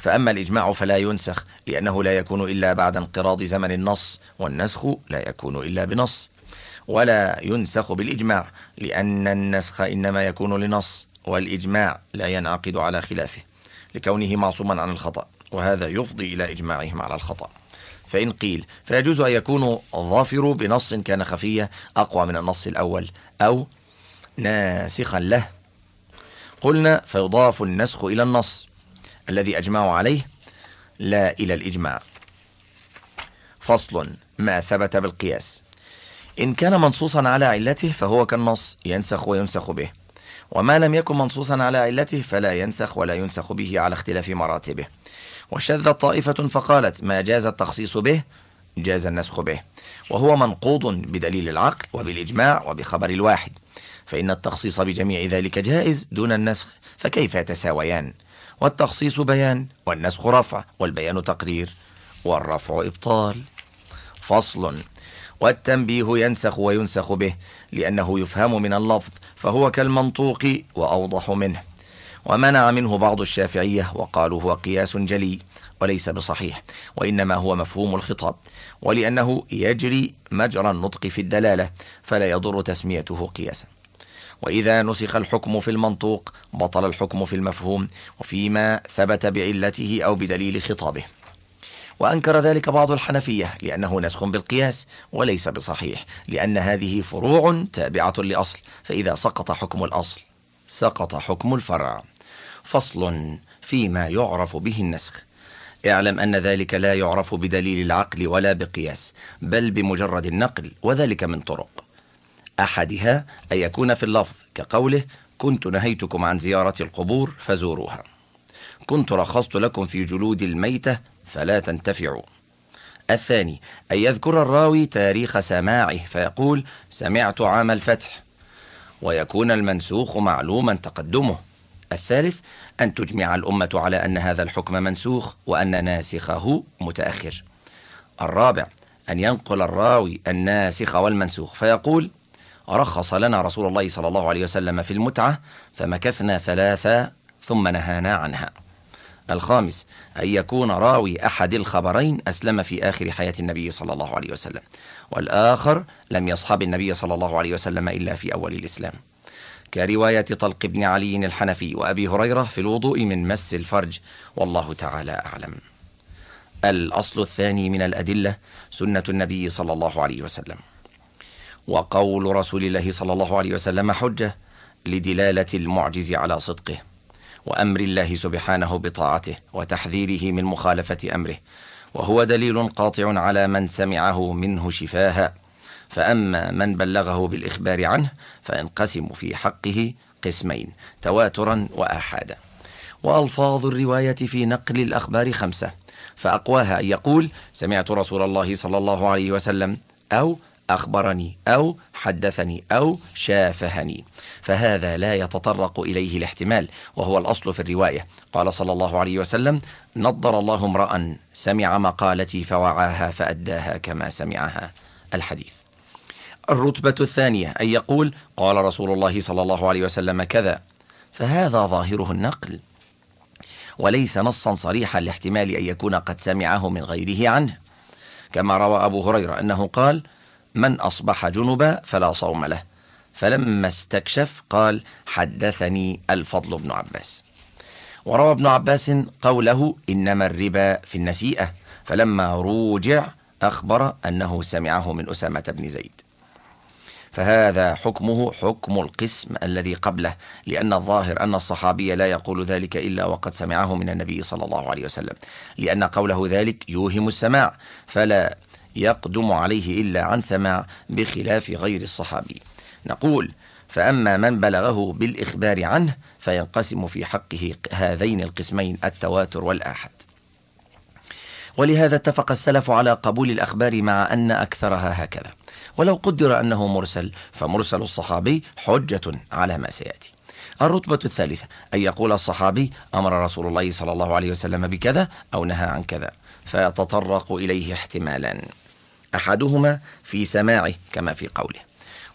فأما الإجماع فلا ينسخ لأنه لا يكون إلا بعد انقراض زمن النص والنسخ لا يكون إلا بنص. ولا ينسخ بالإجماع لأن النسخ إنما يكون لنص والإجماع لا ينعقد على خلافه لكونه معصوما عن الخطأ وهذا يفضي إلى إجماعهم على الخطأ. فإن قيل فيجوز أن يكون الظافر بنص كان خفية أقوى من النص الأول أو ناسخا له. قلنا فيضاف النسخ إلى النص. الذي أجمعوا عليه لا إلى الإجماع. فصل ما ثبت بالقياس. إن كان منصوصا على علته فهو كالنص ينسخ وينسخ به. وما لم يكن منصوصا على علته فلا ينسخ ولا ينسخ به على اختلاف مراتبه. وشذت طائفة فقالت ما جاز التخصيص به جاز النسخ به. وهو منقوض بدليل العقل وبالإجماع وبخبر الواحد. فإن التخصيص بجميع ذلك جائز دون النسخ فكيف يتساويان؟ والتخصيص بيان والنسخ رفع والبيان تقرير والرفع إبطال. فصل. والتنبيه ينسخ وينسخ به لأنه يفهم من اللفظ فهو كالمنطوق وأوضح منه. ومنع منه بعض الشافعية وقالوا هو قياس جلي وليس بصحيح وإنما هو مفهوم الخطاب. ولأنه يجري مجرى النطق في الدلالة فلا يضر تسميته قياسا. وإذا نسخ الحكم في المنطوق بطل الحكم في المفهوم وفيما ثبت بعلته أو بدليل خطابه. وأنكر ذلك بعض الحنفية لأنه نسخ بالقياس وليس بصحيح لأن هذه فروع تابعة لأصل فإذا سقط حكم الأصل سقط حكم الفرع. فصل فيما يعرف به النسخ. اعلم أن ذلك لا يعرف بدليل العقل ولا بقياس بل بمجرد النقل وذلك من طرق. أحدها أن يكون في اللفظ كقوله كنت نهيتكم عن زيارة القبور فزوروها. كنت رخصت لكم في جلود الميتة فلا تنتفعوا. الثاني أن يذكر الراوي تاريخ سماعه فيقول سمعت عام الفتح. ويكون المنسوخ معلوما تقدمه. الثالث أن تجمع الأمة على أن هذا الحكم منسوخ وأن ناسخه متأخر. الرابع أن ينقل الراوي الناسخ والمنسوخ فيقول رخص لنا رسول الله صلى الله عليه وسلم في المتعة فمكثنا ثلاثة ثم نهانا عنها. الخامس أن يكون راوي أحد الخبرين أسلم في آخر حياة النبي صلى الله عليه وسلم. والآخر لم يصحب النبي صلى الله عليه وسلم إلا في أول الإسلام. كرواية طلق بن علي الحنفي وأبي هريرة في الوضوء من مس الفرج والله تعالى أعلم. الأصل الثاني من الأدلة سنة النبي صلى الله عليه وسلم. وقول رسول الله صلى الله عليه وسلم حجة لدلالة المعجز على صدقه وأمر الله سبحانه بطاعته وتحذيره من مخالفة أمره وهو دليل قاطع على من سمعه منه شفاها. فأما من بلغه بالإخبار عنه فينقسم في حقه قسمين تواترا وآحادا. وألفاظ الرواية في نقل الأخبار خمسة فأقواها أن يقول سمعت رسول الله صلى الله عليه وسلم أو أخبرني أو حدثني أو شافهني. فهذا لا يتطرق إليه الاحتمال وهو الأصل في الرواية. قال صلى الله عليه وسلم نضر الله امرأ سمع مقالتي فوعاها فأداها كما سمعها. الحديث. الرتبة الثانية أن يقول قال رسول الله صلى الله عليه وسلم كذا. فهذا ظاهره النقل. وليس نصا صريحا لاحتمال أن يكون قد سمعه من غيره عنه. كما روى أبو هريرة أنه قال من أصبح جنبا فلا صوم له. فلما استكشف قال حدثني الفضل بن عباس. وروى ابن عباس قوله إنما الربا في النسيئة. فلما روجع أخبر أنه سمعه من أسامة بن زيد. فهذا حكمه حكم القسم الذي قبله لأن الظاهر أن الصحابي لا يقول ذلك إلا وقد سمعه من النبي صلى الله عليه وسلم. لأن قوله ذلك يوهم السماع فلا يقدم عليه إلا عن سماع بخلاف غير الصحابي. نقول فأما من بلغه بالإخبار عنه فينقسم في حقه هذين القسمين التواتر والآحد ولهذا اتفق السلف على قبول الأخبار مع أن أكثرها هكذا. ولو قدر أنه مرسل فمرسل الصحابي حجة على ما سيأتي. الرتبة الثالثة أن يقول الصحابي أمر رسول الله صلى الله عليه وسلم بكذا أو نهى عن كذا. فيتطرق إليه احتمالان أحدهما في سماعه كما في قوله.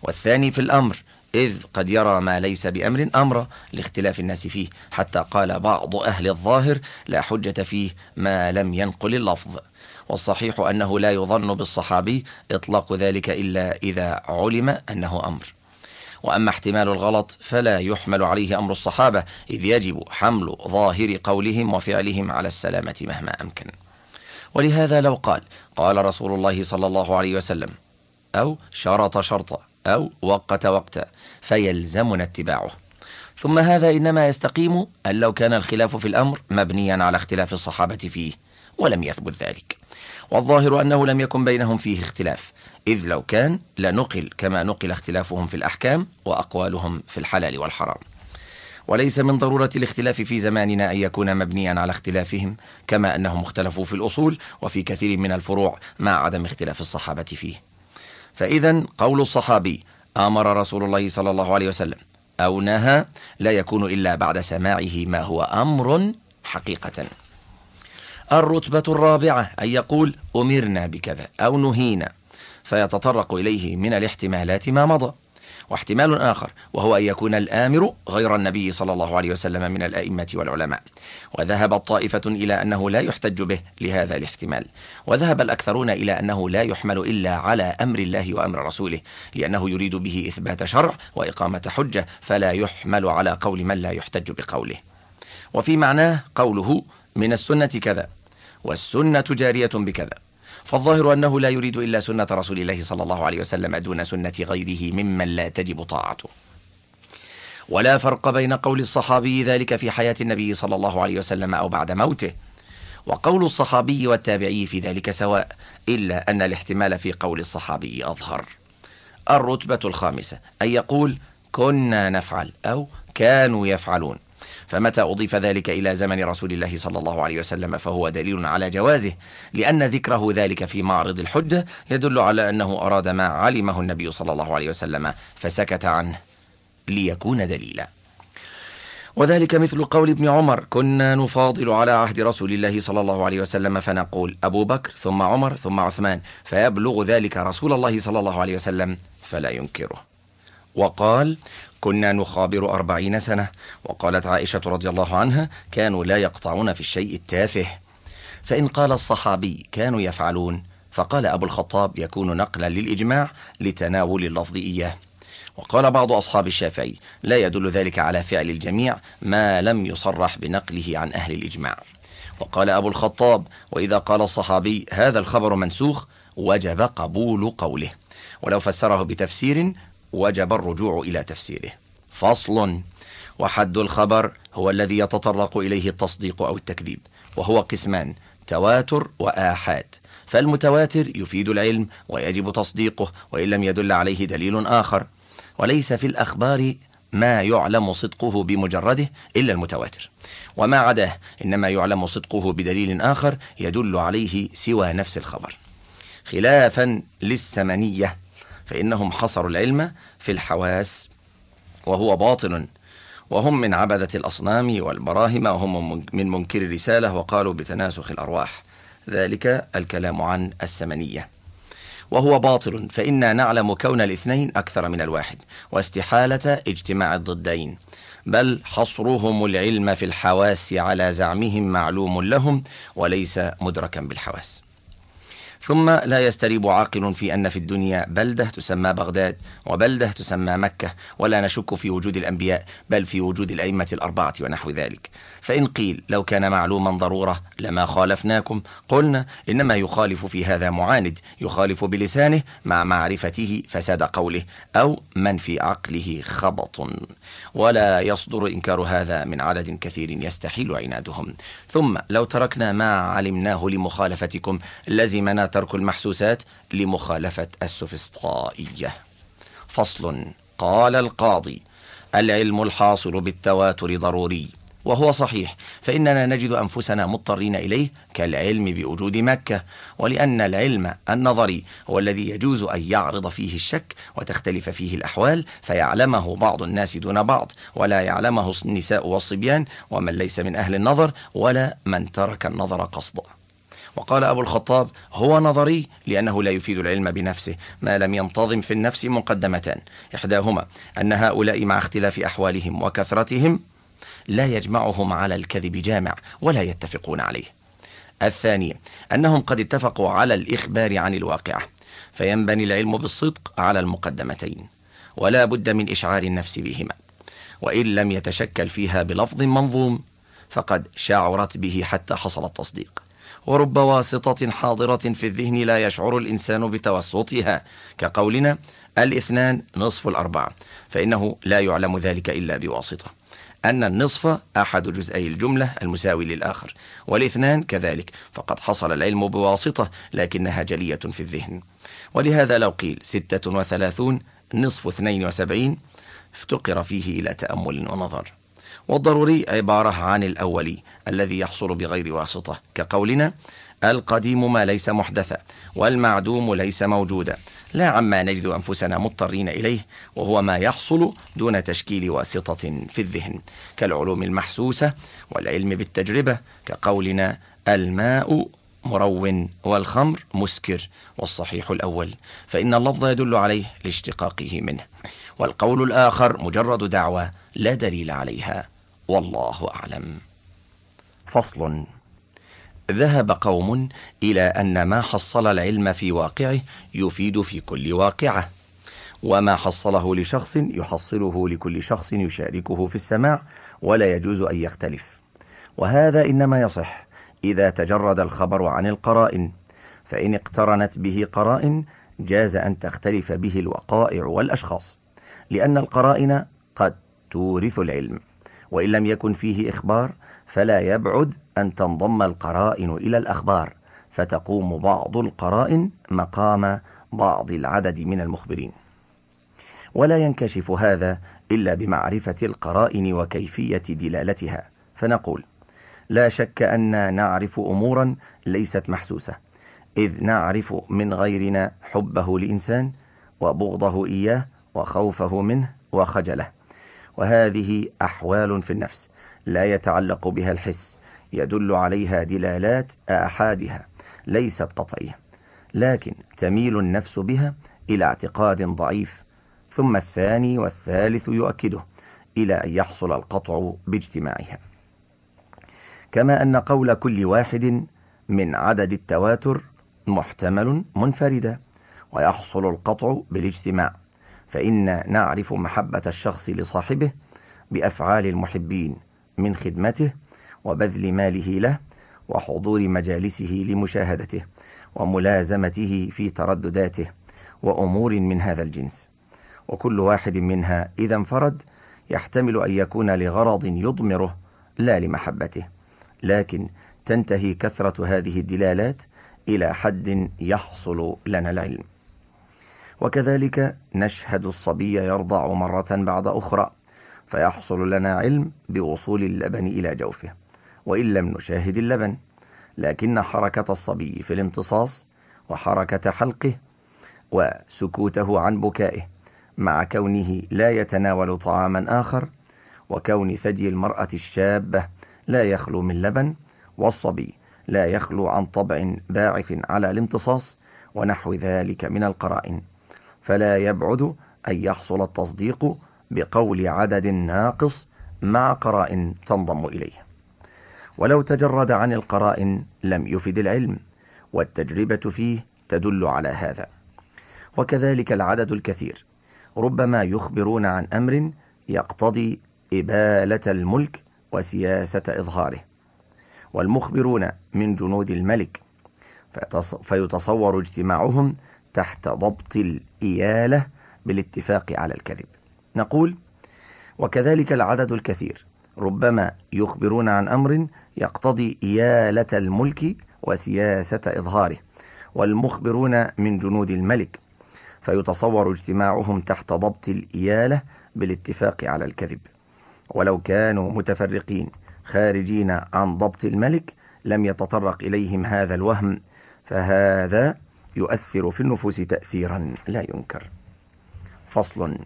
والثاني في الأمر إذ قد يرى ما ليس بأمر أمر لاختلاف الناس فيه حتى قال بعض أهل الظاهر لا حجة فيه ما لم ينقل اللفظ. والصحيح أنه لا يظن بالصحابي إطلاق ذلك إلا إذا علم أنه أمر. وأما احتمال الغلط فلا يحمل عليه أمر الصحابة إذ يجب حمل ظاهر قولهم وفعلهم على السلامة مهما أمكن. ولهذا لو قال قال رسول الله صلى الله عليه وسلم أو شرط شرطا أو وقت وقتا فيلزمنا اتباعه. ثم هذا إنما يستقيم أن لو كان الخلاف في الأمر مبنيا على اختلاف الصحابة فيه ولم يثبت ذلك. والظاهر أنه لم يكن بينهم فيه اختلاف إذ لو كان لنقل كما نقل اختلافهم في الأحكام وأقوالهم في الحلال والحرام. وليس من ضرورة الاختلاف في زماننا أن يكون مبنيا على اختلافهم كما أنهم اختلفوا في الأصول وفي كثير من الفروع مع عدم اختلاف الصحابة فيه. فإذا قول الصحابي أمر رسول الله صلى الله عليه وسلم أو نهى لا يكون إلا بعد سماعه ما هو أمر حقيقة. الرتبة الرابعة أن يقول أمرنا بكذا أو نهينا فيتطرق إليه من الاحتمالات ما مضى. واحتمال آخر وهو أن يكون الآمر غير النبي صلى الله عليه وسلم من الأئمة والعلماء. وذهبت طائفة إلى أنه لا يحتج به لهذا الاحتمال. وذهب الأكثرون إلى أنه لا يحمل إلا على أمر الله وأمر رسوله لأنه يريد به إثبات شرع وإقامة حجة فلا يحمل على قول من لا يحتج بقوله. وفي معناه قوله من السنة كذا والسنة جارية بكذا. فالظاهر أنه لا يريد إلا سنة رسول الله صلى الله عليه وسلم دون سنة غيره ممن لا تجب طاعته. ولا فرق بين قول الصحابي ذلك في حياة النبي صلى الله عليه وسلم أو بعد موته وقول الصحابي والتابعي في ذلك سواء إلا أن الاحتمال في قول الصحابي أظهر. الرتبة الخامسة أن يقول كنا نفعل أو كانوا يفعلون فمتى أضيف ذلك إلى زمن رسول الله صلى الله عليه وسلم فهو دليل على جوازه؟ لأن ذكره ذلك في معرض الحجة يدل على أنه أراد ما علمه النبي صلى الله عليه وسلم فسكت عنه ليكون دليلا. وذلك مثل قول ابن عمر كنا نفاضل على عهد رسول الله صلى الله عليه وسلم فنقول أبو بكر ثم عمر ثم عثمان فيبلغ ذلك رسول الله صلى الله عليه وسلم فلا ينكره. وقال كنا نخابر أربعين سنة وقالت عائشة رضي الله عنها كانوا لا يقطعون في الشيء التافه. فإن قال الصحابي كانوا يفعلون فقال أبو الخطاب يكون نقلا للإجماع لتناول اللفظ إياه. وقال بعض أصحاب الشافعي لا يدل ذلك على فعل الجميع ما لم يصرح بنقله عن أهل الإجماع. وقال أبو الخطاب وإذا قال الصحابي هذا الخبر منسوخ وجب قبول قوله. ولو فسره بتفسير وجب الرجوع إلى تفسيره. فصل وحد الخبر هو الذي يتطرق إليه التصديق أو التكذيب وهو قسمان تواتر وآحاد. فالمتواتر يفيد العلم ويجب تصديقه وإن لم يدل عليه دليل آخر. وليس في الأخبار ما يعلم صدقه بمجرده إلا المتواتر. وما عداه إنما يعلم صدقه بدليل آخر يدل عليه سوى نفس الخبر. خلافا للسمنية. فإنهم حصروا العلم في الحواس وهو باطل. وهم من عبدة الأصنام والبراهم وهم من منكر الرسالة وقالوا بتناسخ الأرواح. ذلك الكلام عن السمنية. وهو باطل فإنا نعلم كون الاثنين أكثر من الواحد واستحالة اجتماع الضدين. بل حصرهم العلم في الحواس على زعمهم معلوم لهم وليس مدركا بالحواس. ثم لا يستريب عاقل في أن في الدنيا بلدة تسمى بغداد وبلدة تسمى مكة ولا نشك في وجود الأنبياء بل في وجود الأئمة الأربعة ونحو ذلك. فإن قيل لو كان معلوما ضرورة لما خالفناكم قلنا إنما يخالف في هذا معاند يخالف بلسانه مع معرفته فساد قوله أو من في عقله خبط. ولا يصدر إنكار هذا من عدد كثير يستحيل عنادهم. ثم لو تركنا ما علمناه لمخالفتكم لزمنا ترك المحسوسات لمخالفة السفسطائية فصل. قال القاضي العلم الحاصل بالتواتر ضروري. وهو صحيح فإننا نجد أنفسنا مضطرين إليه كالعلم بوجود مكة ولأن العلم النظري هو الذي يجوز أن يعرض فيه الشك وتختلف فيه الأحوال فيعلمه بعض الناس دون بعض ولا يعلمه النساء والصبيان ومن ليس من أهل النظر ولا من ترك النظر قصدا. وقال أبو الخطاب هو نظري لأنه لا يفيد العلم بنفسه ما لم ينتظم في النفس مقدمتان. إحداهما أن هؤلاء مع اختلاف أحوالهم وكثرتهم لا يجمعهم على الكذب جامع ولا يتفقون عليه. الثاني أنهم قد اتفقوا على الإخبار عن الواقعة فينبني العلم بالصدق على المقدمتين ولا بد من إشعار النفس بهما. وإن لم يتشكل فيها بلفظ منظوم فقد شعرت به حتى حصل التصديق. ورب واسطة حاضرة في الذهن لا يشعر الإنسان بتوسطها. كقولنا الاثنان نصف الأربعة فإنه لا يعلم ذلك إلا بواسطة. أن النصف أحد جزئي الجملة المساوي للآخر والإثنان كذلك فقد حصل العلم بواسطة لكنها جلية في الذهن. ولهذا لو قيل ستة وثلاثون نصف اثنين وسبعين افتقر فيه إلى تأمل ونظر. والضروري عبارة عن الأولي الذي يحصل بغير واسطة. كقولنا القديم ما ليس محدثا والمعدوم ليس موجودا لا عما نجد أنفسنا مضطرين إليه وهو ما يحصل دون تشكيل واسطة في الذهن. كالعلوم المحسوسة والعلم بالتجربة. كقولنا الماء مرون والخمر مسكر والصحيح الأول. فإن اللفظ يدل عليه لاشتقاقه منه. والقول الآخر مجرد دعوة لا دليل عليها. والله أعلم. فصل. ذهب قوم إلى أن ما حصل العلم في واقعه يفيد في كل واقعة وما حصله لشخص يحصله لكل شخص يشاركه في السماع ولا يجوز أن يختلف. وهذا إنما يصح إذا تجرد الخبر عن القرائن فإن اقترنت به قرائن جاز أن تختلف به الوقائع والأشخاص لأن القرائن قد تورث العلم. وإن لم يكن فيه إخبار فلا يبعد أن تنضم القرائن إلى الأخبار فتقوم بعض القرائن مقام بعض العدد من المخبرين. ولا ينكشف هذا إلا بمعرفة القرائن وكيفية دلالتها. فنقول لا شك أن نعرف أمورا ليست محسوسة إذ نعرف من غيرنا حبه لإنسان وبغضه إياه وخوفه منه وخجله. وهذه أحوال في النفس لا يتعلق بها الحس يدل عليها دلالات آحادها ليست قطعية لكن تميل النفس بها إلى اعتقاد ضعيف ثم الثاني والثالث يؤكده إلى أن يحصل القطع باجتماعها. كما أن قول كل واحد من عدد التواتر محتمل منفردا ويحصل القطع بالاجتماع. فإن نعرف محبة الشخص لصاحبه بأفعال المحبين من خدمته وبذل ماله له وحضور مجالسه لمشاهدته وملازمته في تردداته وأمور من هذا الجنس. وكل واحد منها إذا انفرد يحتمل أن يكون لغرض يضمره لا لمحبته. لكن تنتهي كثرة هذه الدلالات إلى حد يحصل لنا العلم. وكذلك نشهد الصبي يرضع مرة بعد أخرى فيحصل لنا علم بوصول اللبن إلى جوفه وإن لم نشاهد اللبن. لكن حركة الصبي في الامتصاص وحركة حلقه وسكوته عن بكائه مع كونه لا يتناول طعاما آخر وكون ثدي المرأة الشابة لا يخلو من لبن والصبي لا يخلو عن طبع باعث على الامتصاص ونحو ذلك من القرائن. فلا يبعد أن يحصل التصديق بقول عدد ناقص مع قرائن تنضم إليه. ولو تجرد عن القرائن لم يفد العلم والتجربة فيه تدل على هذا. وكذلك العدد الكثير. ربما يخبرون عن أمر يقتضي إبالة الملك وسياسة إظهاره. والمخبرون من جنود الملك فيتصور اجتماعهم تحت ضبط الإيالة بالاتفاق على الكذب. نقول وكذلك العدد الكثير. ربما يخبرون عن أمر يقتضي إيالة الملك وسياسة إظهاره والمخبرون من جنود الملك فيتصور اجتماعهم تحت ضبط الإيالة بالاتفاق على الكذب. ولو كانوا متفرقين خارجين عن ضبط الملك لم يتطرق إليهم هذا الوهم فهذا يؤثر في النفوس تأثيرا لا ينكر. فصل.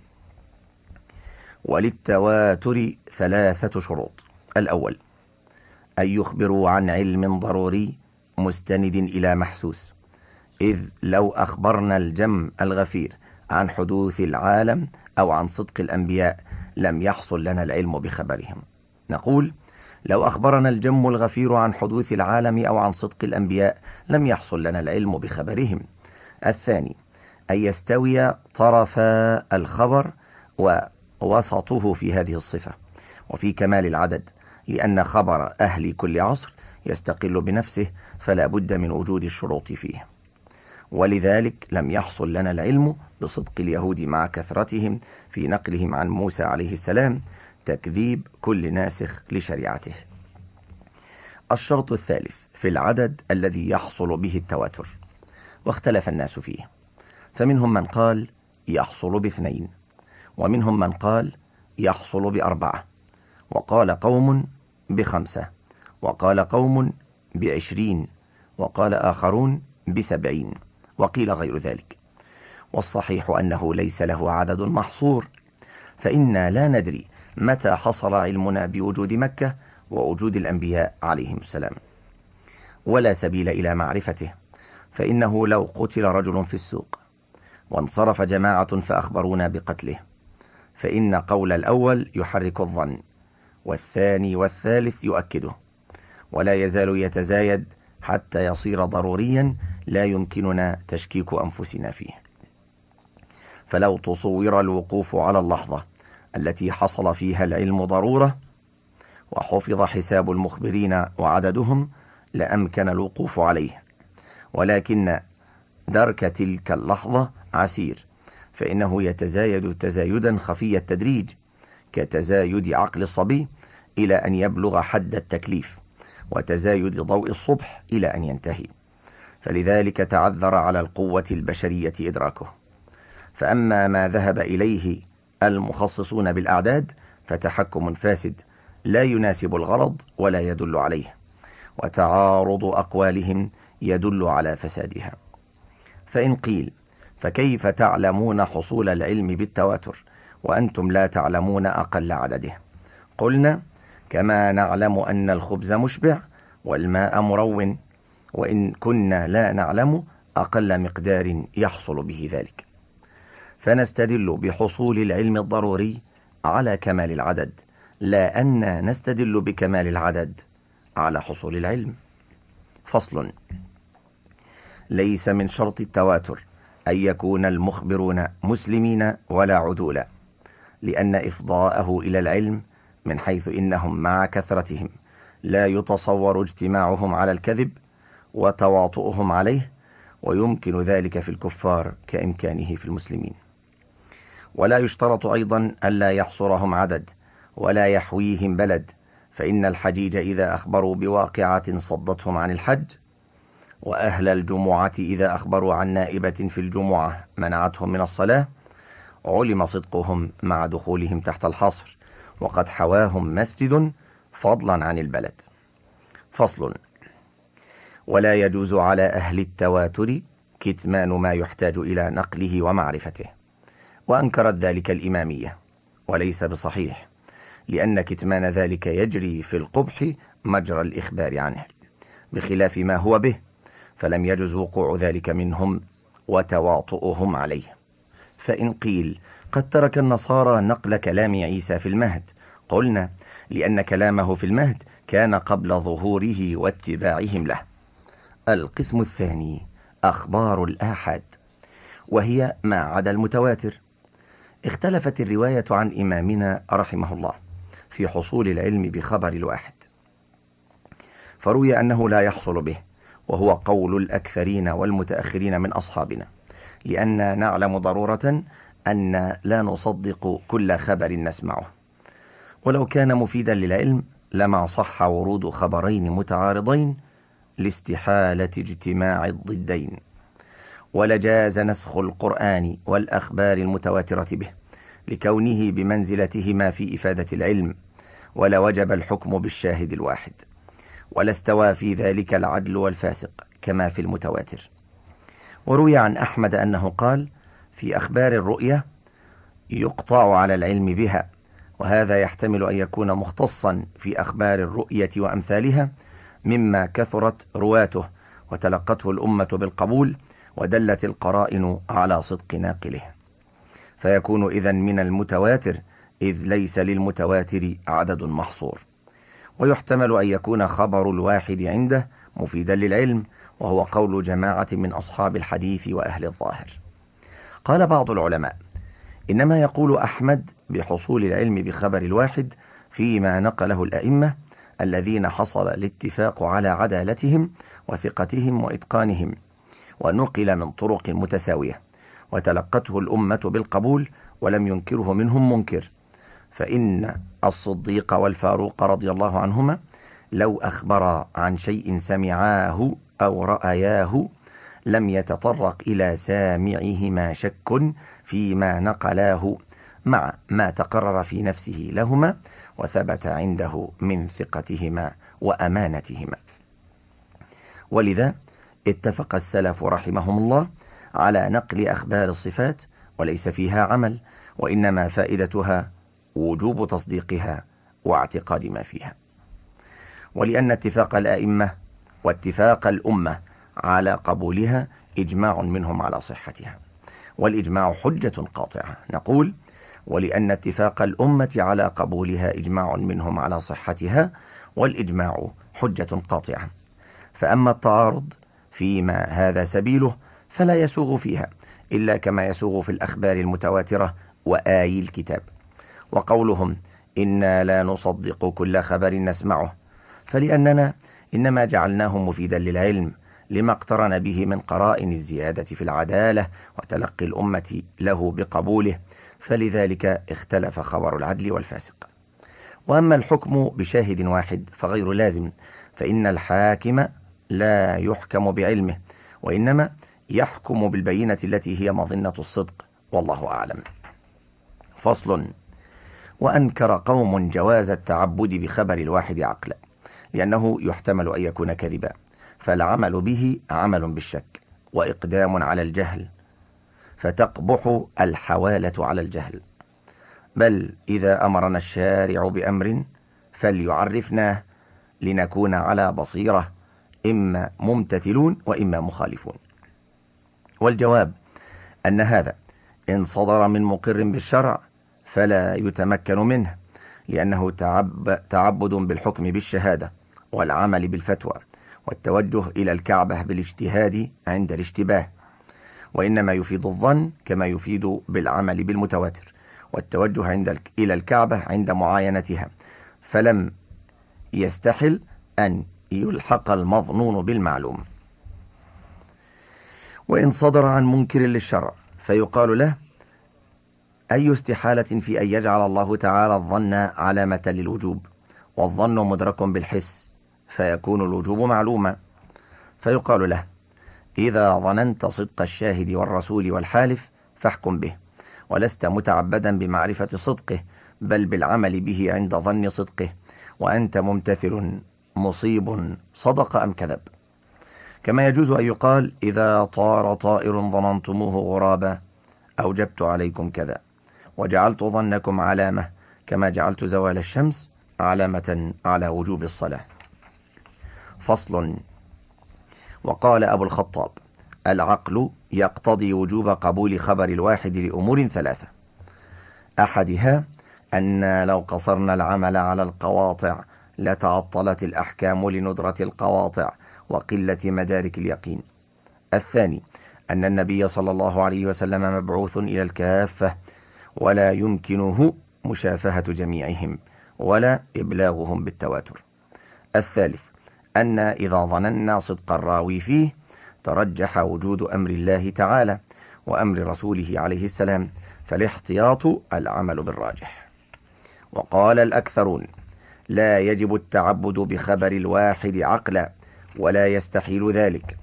وللتواتر ثلاثة شروط. الأول أن يخبروا عن علم ضروري مستند إلى محسوس. إذ لو أخبرنا الجم الغفير عن حدوث العالم أو عن صدق الأنبياء لم يحصل لنا العلم بخبرهم. نقول لو أخبرنا الجم الغفير عن حدوث العالم أو عن صدق الأنبياء لم يحصل لنا العلم بخبرهم. الثاني أن يستوي طرفا الخبر ووسطه في هذه الصفة. وفي كمال العدد لأن خبر أهل كل عصر يستقل بنفسه فلا بد من وجود الشروط فيه. ولذلك لم يحصل لنا العلم بصدق اليهود مع كثرتهم في نقلهم عن موسى عليه السلام تكذيب كل ناسخ لشريعته. الشرط الثالث في العدد الذي يحصل به التواتر واختلف الناس فيه. فمنهم من قال يحصل باثنين ومنهم من قال يحصل بأربعة وقال قوم بخمسة وقال قوم بعشرين وقال آخرون بسبعين وقيل غير ذلك. والصحيح أنه ليس له عدد محصور فإنا لا ندري متى حصل علمنا بوجود مكة ووجود الأنبياء عليهم السلام. ولا سبيل إلى معرفته فإنه لو قتل رجل في السوق وانصرف جماعة فأخبرونا بقتله فإن قول الأول يحرك الظن والثاني والثالث يؤكده ولا يزال يتزايد حتى يصير ضروريا لا يمكننا تشكيك أنفسنا فيه. فلو تصور الوقوف على اللحظة التي حصل فيها العلم ضرورة وحفظ حساب المخبرين وعددهم لأمكن الوقوف عليه. ولكن درك تلك اللحظة عسير فإنه يتزايد تزايدا خفي التدريج كتزايد عقل الصبي إلى أن يبلغ حد التكليف وتزايد ضوء الصبح إلى أن ينتهي. فلذلك تعذر على القوة البشرية إدراكه. فأما ما ذهب إليه المخصصون بالأعداد فتحكم فاسد لا يناسب الغرض ولا يدل عليه وتعارض أقوالهم يدل على فسادها. فإن قيل فكيف تعلمون حصول العلم بالتواتر وأنتم لا تعلمون أقل عدده؟ قلنا كما نعلم أن الخبز مشبع والماء مرون وإن كنا لا نعلم أقل مقدار يحصل به ذلك. فنستدل بحصول العلم الضروري على كمال العدد لا أن نستدل بكمال العدد على حصول العلم. فصل ليس من شرط التواتر أن يكون المخبرون مسلمين ولا عدولا لأن إفضاءه إلى العلم من حيث إنهم مع كثرتهم لا يتصور اجتماعهم على الكذب وتواطؤهم عليه ويمكن ذلك في الكفار كإمكانه في المسلمين. ولا يشترط أيضا ألا يحصرهم عدد ولا يحويهم بلد فإن الحجيج إذا أخبروا بواقعة صدتهم عن الحج وأهل الجمعة إذا أخبروا عن نائبة في الجمعة منعتهم من الصلاة علم صدقهم مع دخولهم تحت الحصر وقد حواهم مسجد فضلا عن البلد. فصل ولا يجوز على أهل التواتر كتمان ما يحتاج إلى نقله ومعرفته. وأنكرت ذلك الإمامية وليس بصحيح لأن كتمان ذلك يجري في القبح مجرى الإخبار عنه بخلاف ما هو به فلم يجز وقوع ذلك منهم وتواطؤهم عليه. فإن قيل قد ترك النصارى نقل كلام عيسى في المهد قلنا لأن كلامه في المهد كان قبل ظهوره واتباعهم له. القسم الثاني أخبار الآحاد وهي ما عدا المتواتر. اختلفت الرواية عن إمامنا رحمه الله في حصول العلم بخبر الواحد. فروي أنه لا يحصل به وهو قول الأكثرين والمتأخرين من أصحابنا لأن نعلم ضرورة أن لا نصدق كل خبر نسمعه. ولو كان مفيدا للعلم لما صح ورود خبرين متعارضين لاستحالة اجتماع الضدين. ولجاز نسخ القرآن والأخبار المتواترة به لكونه بمنزلتهما في إفادة العلم ولوجب الحكم بالشاهد الواحد. ولا استوى في ذلك العدل والفاسق كما في المتواتر. وروي عن أحمد أنه قال في أخبار الرؤية يقطع على العلم بها وهذا يحتمل أن يكون مختصا في أخبار الرؤية وأمثالها مما كثرت رواته وتلقته الأمة بالقبول ودلت القرائن على صدق ناقله. فيكون إذا من المتواتر إذ ليس للمتواتر عدد محصور. ويحتمل أن يكون خبر الواحد عنده مفيدا للعلم وهو قول جماعة من أصحاب الحديث وأهل الظاهر. قال بعض العلماء إنما يقول أحمد بحصول العلم بخبر الواحد فيما نقله الأئمة الذين حصل الاتفاق على عدالتهم وثقتهم وإتقانهم. ونقل من طرق متساوية وتلقته الأمة بالقبول ولم ينكره منهم منكر. فإن الصديق والفاروق رضي الله عنهما لو أخبر عن شيء سمعاه أو رأياه لم يتطرق إلى سامعهما شك فيما نقلاه مع ما تقرر في نفسه لهما وثبت عنده من ثقتهما وأمانتهما. ولذا اتفق السلف رحمهم الله على نقل أخبار الصفات وليس فيها عمل وإنما فائدتها وجوب تصديقها واعتقاد ما فيها. ولأن اتفاق الآئمة واتفاق الأمة على قبولها إجماع منهم على صحتها والإجماع حجة قاطعة. نقول ولأن اتفاق الأمة على قبولها إجماع منهم على صحتها والإجماع حجة قاطعة. فأما التعارض فيما هذا سبيله فلا يسوغ فيها إلا كما يسوغ في الأخبار المتواترة وآي الكتاب. وقولهم إنا لا نصدق كل خبر نسمعه فلأننا إنما جعلناه مفيدا للعلم لما اقترن به من قرائن الزيادة في العدالة وتلقي الأمة له بقبوله فلذلك اختلف خبر العدل والفاسق. وأما الحكم بشاهد واحد فغير لازم فإن الحاكم لا يحكم بعلمه وإنما يحكم بالبينة التي هي مظنة الصدق والله أعلم. فصل وأنكر قوم جواز التعبد بخبر الواحد عقلا لأنه يحتمل أن يكون كذبا فالعمل به عمل بالشك وإقدام على الجهل فتقبح الحوالة على الجهل. بل إذا أمرنا الشارع بأمر فليعرفناه لنكون على بصيرة إما ممتثلون وإما مخالفون. والجواب أن هذا إن صدر من مقر بالشرع فلا يتمكن منه لأنه تعب تعبد بالحكم بالشهادة والعمل بالفتوى والتوجه إلى الكعبة بالاجتهاد عند الاشتباه. وإنما يفيد الظن كما يفيد بالعمل بالمتواتر والتوجه عند إلى الكعبة عند معاينتها فلم يستحل أن يلحق المظنون بالمعلوم. وإن صدر عن منكر للشرع فيقال له أي استحالة في أن يجعل الله تعالى الظن علامة للوجوب؟ والظن مدرك بالحس فيكون الوجوب معلوما. فيقال له إذا ظننت صدق الشاهد والرسول والحالف فاحكم به. ولست متعبدا بمعرفة صدقه بل بالعمل به عند ظن صدقه. وأنت ممتثل مصيب صدق أم كذب؟ كما يجوز أن يقال إذا طار طائر ظننتموه غرابا أوجبت عليكم كذا وجعلت ظنكم علامة كما جعلت زوال الشمس علامة على وجوب الصلاة. فصل. وقال أبو الخطاب العقل يقتضي وجوب قبول خبر الواحد لأمور ثلاثة. أحدها أن لو قصرنا العمل على القواطع لتعطلت الأحكام لندرة القواطع وقلة مدارك اليقين. الثاني أن النبي صلى الله عليه وسلم مبعوث إلى الكافة ولا يمكنه مشافهة جميعهم ولا إبلاغهم بالتواتر. الثالث أن إذا ظننا صدق الراوي فيه ترجح وجود أمر الله تعالى وأمر رسوله عليه السلام فالاحتياط العمل بالراجح. وقال الأكثرون لا يجب التعبد بخبر الواحد عقلا ولا يستحيل ذلك.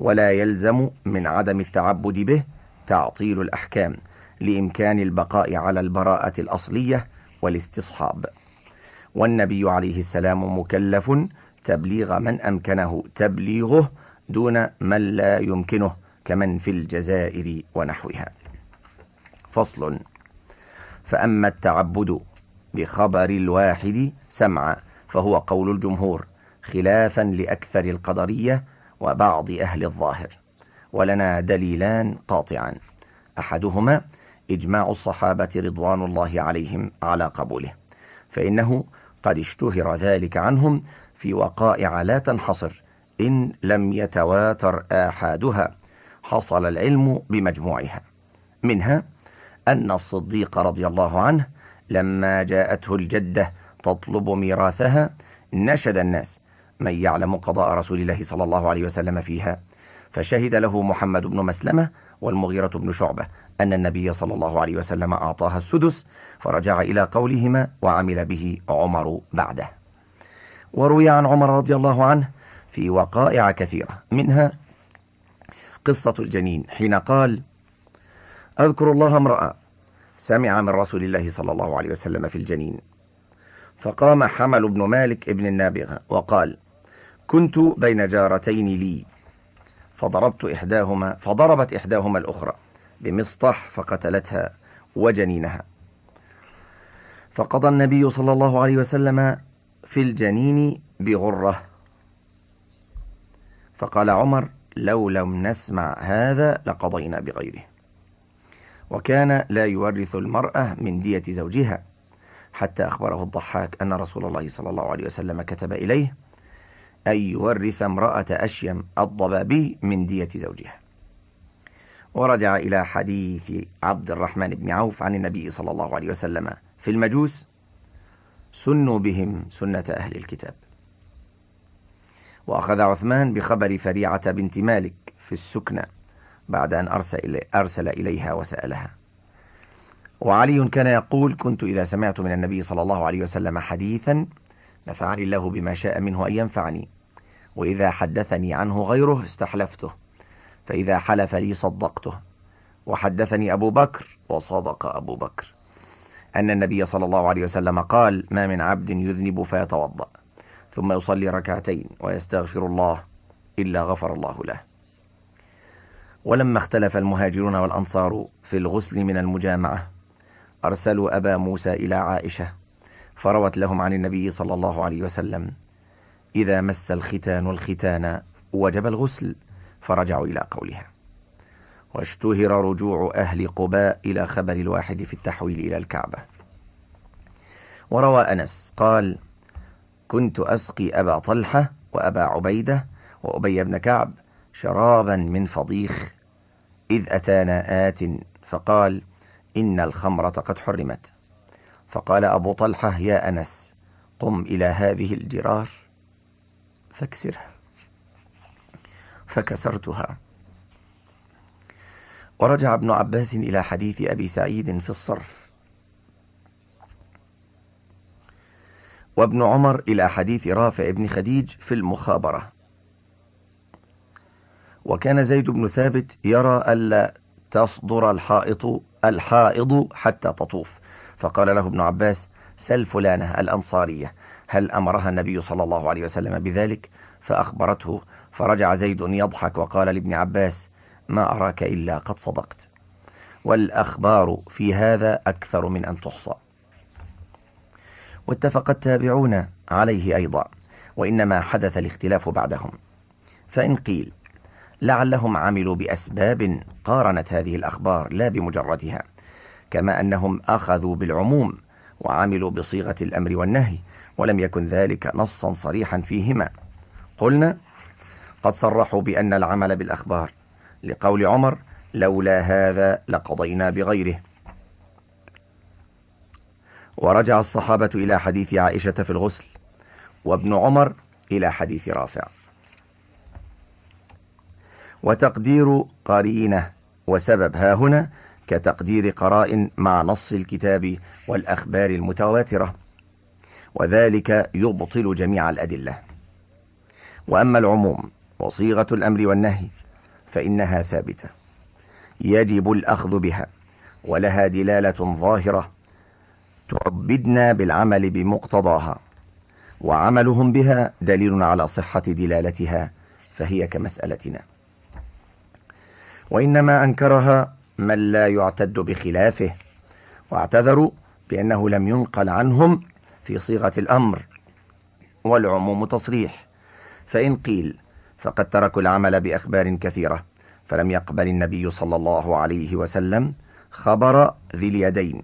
ولا يلزم من عدم التعبد به تعطيل الأحكام لإمكان البقاء على البراءة الأصلية والاستصحاب. والنبي عليه السلام مكلف تبليغ من أمكنه تبليغه دون من لا يمكنه كمن في الجزائر ونحوها. فصل. فأما التعبد بخبر الواحد سمعا فهو قول الجمهور خلافا لأكثر القدرية وبعض أهل الظاهر ولنا دليلان قاطعان. أحدهما إجماع الصحابة رضوان الله عليهم على قبوله فإنه قد اشتهر ذلك عنهم في وقائع لا تنحصر إن لم يتواتر آحادها حصل العلم بمجموعها. منها أن الصديق رضي الله عنه لما جاءته الجدة تطلب ميراثها نشد الناس. من يعلم قضاء رسول الله صلى الله عليه وسلم فيها. فشهد له محمد بن مسلمة والمغيرة بن شعبة أن النبي صلى الله عليه وسلم أعطاها السدس فرجع إلى قولهما وعمل به عمر بعده. وروي عن عمر رضي الله عنه في وقائع كثيرة. منها قصة الجنين حين قال أذكر الله امرأة سمع من رسول الله صلى الله عليه وسلم في الجنين. فقام حمل بن مالك ابن النابغة وقال كنت بين جارتين لي. فضربت إحداهما فضربت إحداهما الأخرى بمسطح فقتلتها وجنينها. فقضى النبي صلى الله عليه وسلم في الجنين بغرة. فقال عمر لو لم نسمع هذا لقضينا بغيره. وكان لا يورث المرأة من دية زوجها. حتى أخبره الضحاك أن رسول الله صلى الله عليه وسلم كتب إليه أن يورث امرأة أشيم الضبابي من دية زوجها. ورجع إلى حديث عبد الرحمن بن عوف عن النبي صلى الله عليه وسلم في المجوس سنوا بهم سنة أهل الكتاب وأخذ عثمان بخبر فريعة بنت مالك في السكنة. بعد أن أرسل, أرسل إليها وسألها. وعلي كان يقول كنت إذا سمعت من النبي صلى الله عليه وسلم حديثا نفعني الله بما شاء منه أن ينفعني وإذا حدثني عنه غيره استحلفته فإذا حلف لي صدقته وحدثني أبو بكر وصدق أبو بكر. أن النبي صلى الله عليه وسلم قال ما من عبد يذنب فيتوضأ ثم يصلي ركعتين ويستغفر الله إلا غفر الله له. ولما اختلف المهاجرون والأنصار في الغسل من المجامعة أرسلوا أبا موسى إلى عائشة فروت لهم عن النبي صلى الله عليه وسلم إذا مس الختان الختان وجب الغسل فرجعوا إلى قولها. واشتهر رجوع أهل قباء إلى خبر الواحد في التحويل إلى الكعبة. وروى أنس قال كنت أسقي أبا طلحة وأبا عبيدة وأبي بن كعب شرابا من فضيخ إذ أتانا آت فقال إن الخمرة قد حرمت. فقال أبو طلحة يا أنس قم إلى هذه الجرار فاكسرها. فكسرتها. ورجع ابن عباس إلى حديث أبي سعيد في الصرف. وابن عمر إلى حديث رافع بن خديج في المخابرة. وكان زيد بن ثابت يرى ألا تصدر الحائط الحائض حتى تطوف. فقال له ابن عباس سل فلانة الأنصارية هل أمرها النبي صلى الله عليه وسلم بذلك؟ فأخبرته فرجع زيد يضحك وقال لابن عباس ما أراك إلا قد صدقت. والأخبار في هذا أكثر من أن تحصى. واتفق التابعون عليه أيضا وإنما حدث الاختلاف بعدهم. فإن قيل لعلهم عملوا بأسباب قارنت هذه الأخبار لا بمجردها كما أنهم أخذوا بالعموم وعملوا بصيغة الأمر والنهي ولم يكن ذلك نصا صريحا فيهما. قلنا قد صرحوا بأن العمل بالأخبار لقول عمر لولا هذا لقضينا بغيره ورجع الصحابة إلى حديث عائشة في الغسل وابن عمر إلى حديث رافع. وتقدير قرينة وسبب ها هنا كتقدير قراء مع نص الكتاب والأخبار المتواترة. وذلك يبطل جميع الأدلة. وأما العموم وصيغة الأمر والنهي فإنها ثابتة. يجب الأخذ بها ولها دلالة ظاهرة تعبدنا بالعمل بمقتضاها. وعملهم بها دليل على صحة دلالتها فهي كمسألتنا. وإنما أنكرها من لا يعتد بخلافه واعتذروا بأنه لم ينقل عنهم في صيغة الأمر والعموم تصريح. فإن قيل فقد تركوا العمل بأخبار كثيرة فلم يقبل النبي صلى الله عليه وسلم خبر ذي اليدين.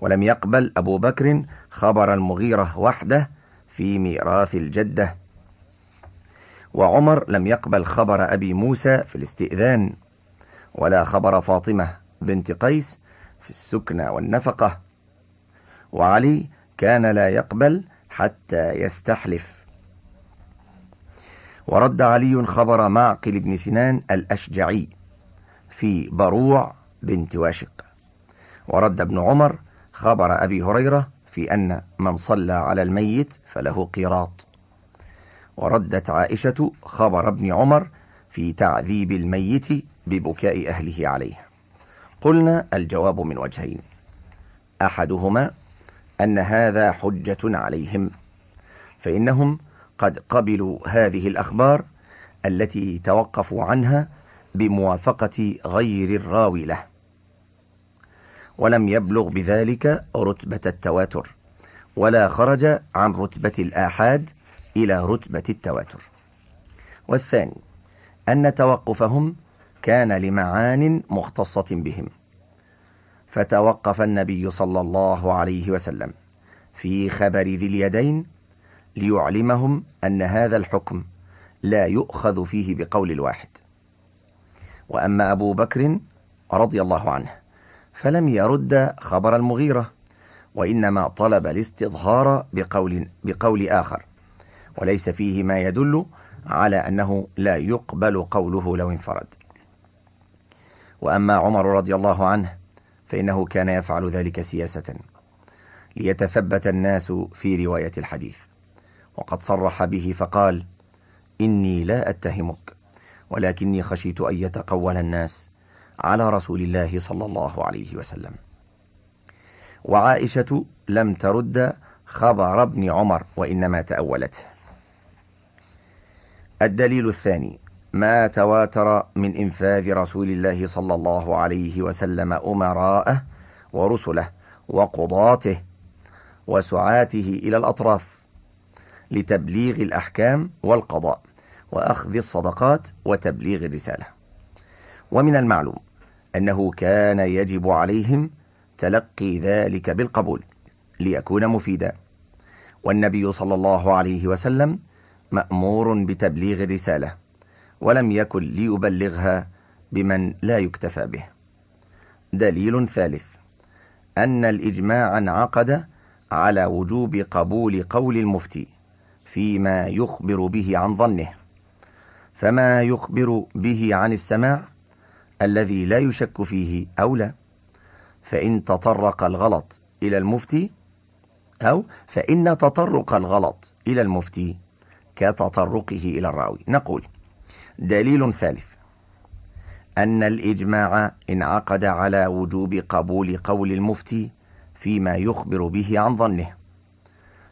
ولم يقبل أبو بكر خبر المغيرة وحده في ميراث الجدة. وعمر لم يقبل خبر أبي موسى في الاستئذان ولا خبر فاطمة بنت قيس في السكنى والنفقة. وعلي كان لا يقبل حتى يستحلف. ورد علي خبر معقل بن سنان الأشجعي في بروع بنت واشق. ورد ابن عمر خبر أبي هريرة في أن من صلى على الميت فله قيراط. وردت عائشة خبر ابن عمر في تعذيب الميت ببكاء أهله عليه. قلنا الجواب من وجهين. أحدهما أن هذا حجة عليهم فإنهم قد قبلوا هذه الأخبار التي توقفوا عنها بموافقة غير الراوي له. ولم يبلغ بذلك رتبة التواتر ولا خرج عن رتبة الآحاد إلى رتبة التواتر. والثاني أن توقفهم كان لمعان مختصة بهم. فتوقف النبي صلى الله عليه وسلم في خبر ذي اليدين ليعلمهم أن هذا الحكم لا يؤخذ فيه بقول الواحد. وأما أبو بكر رضي الله عنه فلم يرد خبر المغيرة وإنما طلب الاستظهار بقول, بقول آخر. وليس فيه ما يدل على أنه لا يقبل قوله لو انفرد. وأما عمر رضي الله عنه فإنه كان يفعل ذلك سياسة ليتثبت الناس في رواية الحديث. وقد صرح به فقال إني لا أتهمك ولكني خشيت أن يتقول الناس على رسول الله صلى الله عليه وسلم. وعائشة لم ترد خبر ابن عمر وإنما تأولته. الدليل الثاني ما تواتر من إنفاذ رسول الله صلى الله عليه وسلم أمراءه ورسله وقضاته وسعاته إلى الأطراف لتبليغ الأحكام والقضاء وأخذ الصدقات وتبليغ الرسالة. ومن المعلوم أنه كان يجب عليهم تلقي ذلك بالقبول ليكون مفيدا. والنبي صلى الله عليه وسلم مأمور بتبليغ الرسالة ولم يكن ليبلغها بمن لا يكتفى به. دليل ثالث أن الإجماع انعقد على وجوب قبول قول المفتي فيما يخبر به عن ظنه. فما يخبر به عن السماع الذي لا يشك فيه أولى فإن تطرق الغلط إلى المفتي أو فإن تطرق الغلط إلى المفتي كتطرقه إلى الراوي. نقول دليل ثالث أن الإجماع انعقد على وجوب قبول قول المفتي فيما يخبر به عن ظنه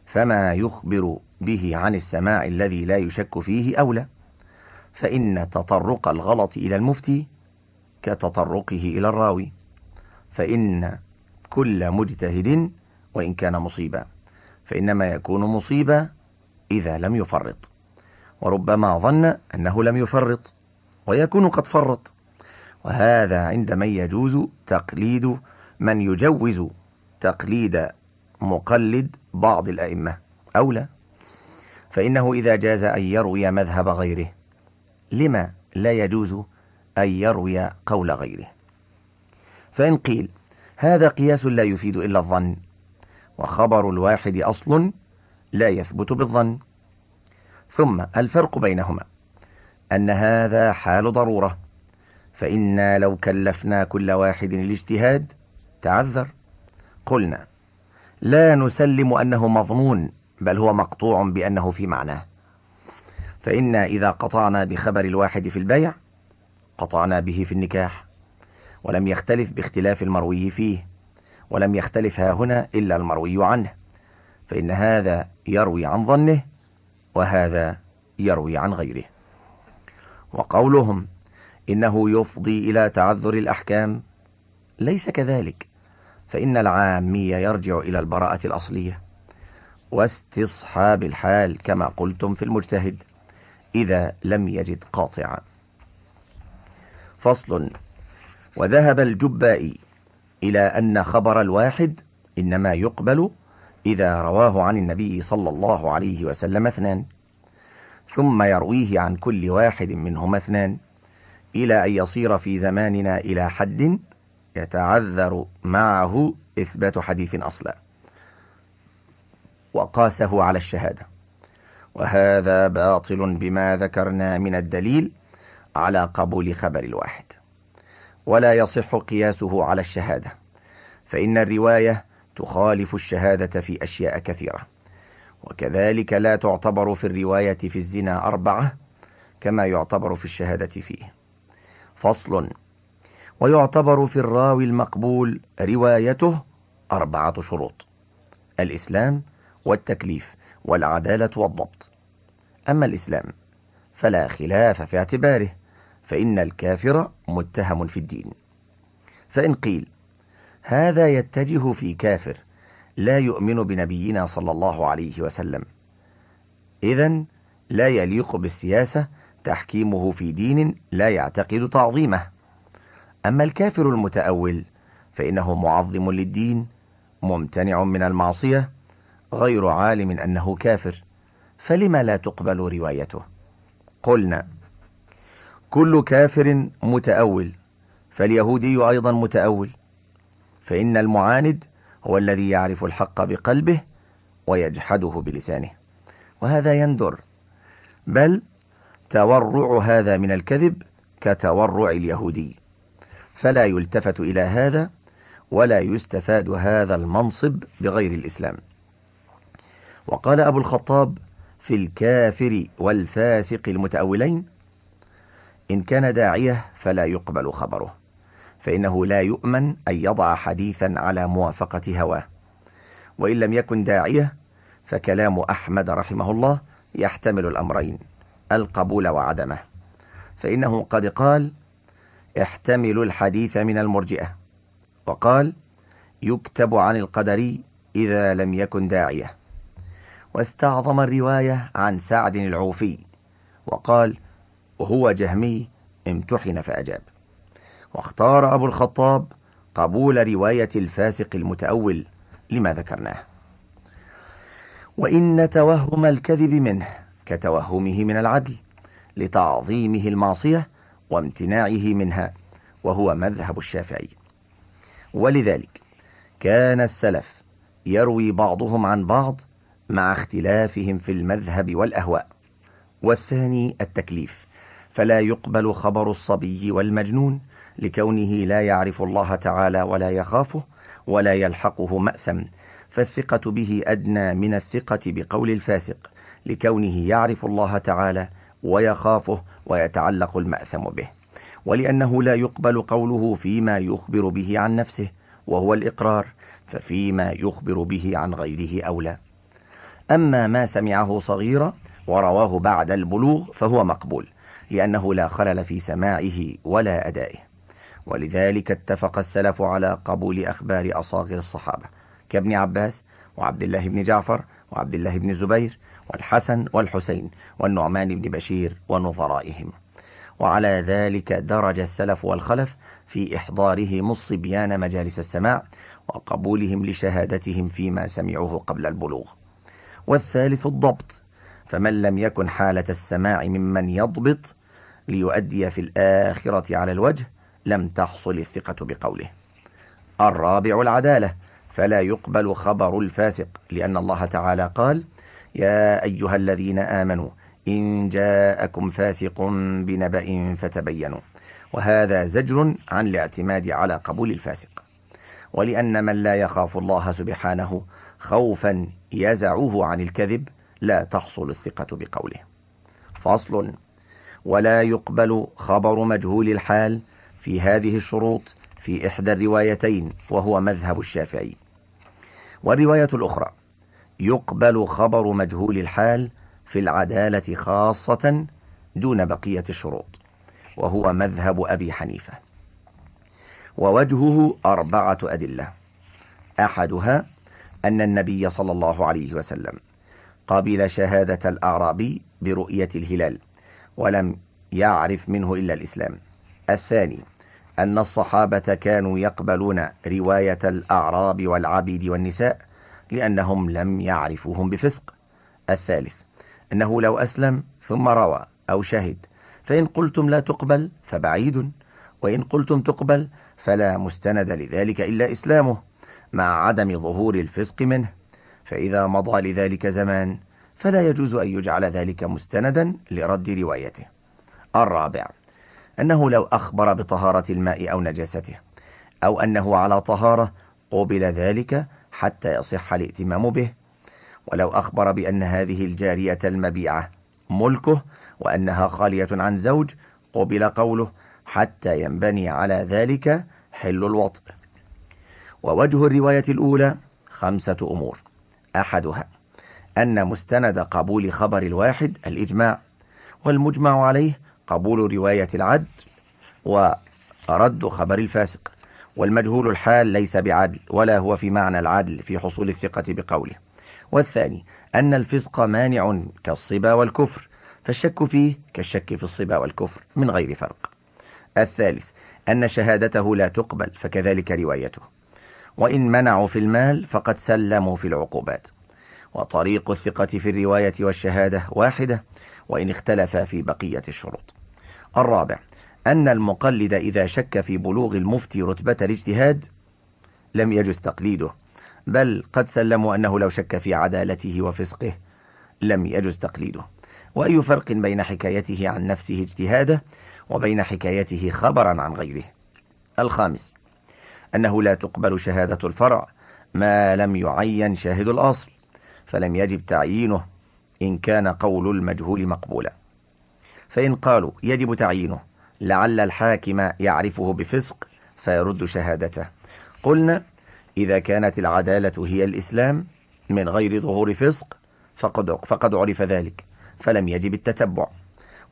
فما يخبر به عن السماع الذي لا يشك فيه أولى فإن تطرق الغلط إلى المفتي كتطرقه إلى الراوي فإن كل مجتهد وإن كان مصيبا فإنما يكون مصيبا إذا لم يفرط. وربما ظن أنه لم يفرط ويكون قد فرط. وهذا عند من يجوز تقليد من يجوز تقليد مقلد بعض الأئمة أو لا؟ فإنه إذا جاز أن يروي مذهب غيره لما لا يجوز أن يروي قول غيره؟ فإن قيل هذا قياس لا يفيد إلا الظن وخبر الواحد أصل لا يثبت بالظن. ثم الفرق بينهما. أن هذا حال ضرورة. فإنا لو كلفنا كل واحد الاجتهاد تعذر. قلنا لا نسلم أنه مظنون بل هو مقطوع بأنه في معناه. فإنا إذا قطعنا بخبر الواحد في البيع قطعنا به في النكاح. ولم يختلف باختلاف المروي فيه. ولم يختلف ها هنا إلا المروي عنه. فإن هذا يروي عن ظنه وهذا يروي عن غيره. وقولهم إنه يفضي إلى تعذر الأحكام ليس كذلك فإن العامي يرجع إلى البراءة الأصلية واستصحاب الحال كما قلتم في المجتهد إذا لم يجد قاطعا. فصل وذهب الجبائي إلى أن خبر الواحد إنما يقبل إذا رواه عن النبي صلى الله عليه وسلم اثنان ثم يرويه عن كل واحد منهما اثنان إلى أن يصير في زماننا إلى حد يتعذر معه إثبات حديث أصلا. وقاسه على الشهادة. وهذا باطل بما ذكرنا من الدليل على قبول خبر الواحد. ولا يصح قياسه على الشهادة. فإن الرواية تخالف الشهادة في أشياء كثيرة. وكذلك لا تعتبر في الرواية في الزنا أربعة كما يعتبر في الشهادة فيه. فصل ويعتبر في الراوي المقبول روايته أربعة شروط الإسلام والتكليف والعدالة والضبط. أما الإسلام فلا خلاف في اعتباره فإن الكافر متهم في الدين. فإن قيل هذا يتجه في كافر لا يؤمن بنبينا صلى الله عليه وسلم. إذا لا يليق بالسياسة تحكيمه في دين لا يعتقد تعظيمه. أما الكافر المتأول فإنه معظم للدين ممتنع من المعصية غير عالم أنه كافر. فلما لا تقبل روايته؟ قلنا كل كافر متأول فاليهودي أيضا متأول. فإن المعاند هو الذي يعرف الحق بقلبه ويجحده بلسانه. وهذا يندر. بل تورع هذا من الكذب كتورع اليهودي. فلا يلتفت إلى هذا ولا يستفاد هذا المنصب بغير الإسلام. وقال أبو الخطاب في الكافر والفاسق المتأولين إن كان داعية فلا يقبل خبره. فإنه لا يؤمن أن يضع حديثا على موافقة هواه. وإن لم يكن داعية فكلام أحمد رحمه الله يحتمل الأمرين القبول وعدمه. فإنه قد قال احتمل الحديث من المرجئة. وقال يكتب عن القدري إذا لم يكن داعية. واستعظم الرواية عن سعد العوفي وقال هو جهمي امتحن فأجاب. واختار أبو الخطاب قبول رواية الفاسق المتأول لما ذكرناه. وإن توهم الكذب منه كتوهمه من العدل لتعظيمه المعصية وامتناعه منها وهو مذهب الشافعي. ولذلك كان السلف يروي بعضهم عن بعض مع اختلافهم في المذهب والأهواء. والثاني التكليف فلا يقبل خبر الصبي والمجنون لكونه لا يعرف الله تعالى ولا يخافه ولا يلحقه مأثم فالثقة به أدنى من الثقة بقول الفاسق لكونه يعرف الله تعالى ويخافه ويتعلق المأثم به ولأنه لا يقبل قوله فيما يخبر به عن نفسه وهو الإقرار ففيما يخبر به عن غيره أولى. أما ما سمعه صغيرا ورواه بعد البلوغ فهو مقبول لأنه لا خلل في سماعه ولا أدائه. ولذلك اتفق السلف على قبول أخبار أصاغر الصحابة كابن عباس وعبد الله بن جعفر وعبد الله بن الزبير والحسن والحسين والنعمان بن بشير ونظرائهم. وعلى ذلك درج السلف والخلف في إحضارهم الصبيان مجالس السماع وقبولهم لشهادتهم فيما سمعوه قبل البلوغ. والثالث الضبط فمن لم يكن حالة السماع ممن يضبط ليؤدي في الآخرة على الوجه لم تحصل الثقة بقوله. الرابع العدالة فلا يقبل خبر الفاسق لأن الله تعالى قال يا أيها الذين آمنوا إن جاءكم فاسق بنبأ فتبينوا. وهذا زجر عن الاعتماد على قبول الفاسق. ولأن من لا يخاف الله سبحانه خوفا يزعه عن الكذب لا تحصل الثقة بقوله. فصل ولا يقبل خبر مجهول الحال في هذه الشروط في إحدى الروايتين وهو مذهب الشافعي. والرواية الأخرى يقبل خبر مجهول الحال في العدالة خاصة دون بقية الشروط وهو مذهب أبي حنيفة. ووجهه أربعة أدلة. أحدها أن النبي صلى الله عليه وسلم قبل شهادة الأعرابي برؤية الهلال ولم يعرف منه إلا الإسلام. الثاني أن الصحابة كانوا يقبلون رواية الأعراب والعبيد والنساء لأنهم لم يعرفوهم بفسق. الثالث أنه لو أسلم ثم روى أو شهد فإن قلتم لا تقبل فبعيد وإن قلتم تقبل فلا مستند لذلك إلا إسلامه مع عدم ظهور الفسق منه. فإذا مضى لذلك زمان فلا يجوز أن يجعل ذلك مستندا لرد روايته. الرابع أنه لو أخبر بطهارة الماء أو نجاسته أو أنه على طهارة قبل ذلك حتى يصح الائتمام به. ولو أخبر بأن هذه الجارية المبيعة ملكه وأنها خالية عن زوج قبل قوله حتى ينبني على ذلك حل الوطء. ووجه الرواية الأولى خمسة أمور. أحدها أن مستند قبول خبر الواحد الإجماع والمجمع عليه قبول رواية العدل ورد خبر الفاسق. والمجهول الحال ليس بعدل ولا هو في معنى العدل في حصول الثقة بقوله. والثاني أن الفسق مانع كالصبا والكفر فالشك فيه كالشك في الصبا والكفر من غير فرق. الثالث أن شهادته لا تقبل فكذلك روايته. وإن منعوا في المال فقد سلموا في العقوبات. وطريق الثقة في الرواية والشهادة واحدة وإن اختلف في بقية الشروط. الرابع أن المقلد إذا شك في بلوغ المفتي رتبة الاجتهاد لم يجز تقليده بل قد سلموا أنه لو شك في عدالته وفسقه لم يجز تقليده. وأي فرق بين حكايته عن نفسه اجتهاده وبين حكايته خبرا عن غيره؟ الخامس أنه لا تقبل شهادة الفرع ما لم يعين شاهد الأصل فلم يجب تعيينه إن كان قول المجهول مقبولا. فإن قالوا يجب تعيينه لعل الحاكم يعرفه بفسق فيرد شهادته. قلنا إذا كانت العدالة هي الإسلام من غير ظهور فسق فقد, فقد عرف ذلك فلم يجب التتبع.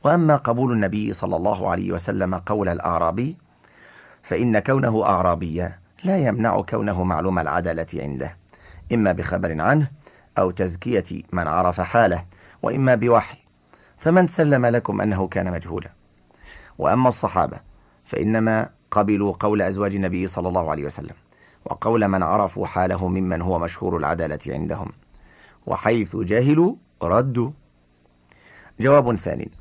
وأما قبول النبي صلى الله عليه وسلم قول الأعرابي فإن كونه أعرابيا لا يمنع كونه معلوم العدالة عنده. إما بخبر عنه أو تزكية من عرف حاله وإما بوحي فمن سلم لكم أنه كان مجهولا. وأما الصحابة فإنما قبلوا قول أزواج النبي صلى الله عليه وسلم وقول من عرفوا حاله ممن هو مشهور العدالة عندهم وحيث جاهلوا ردوا. جواب ثاني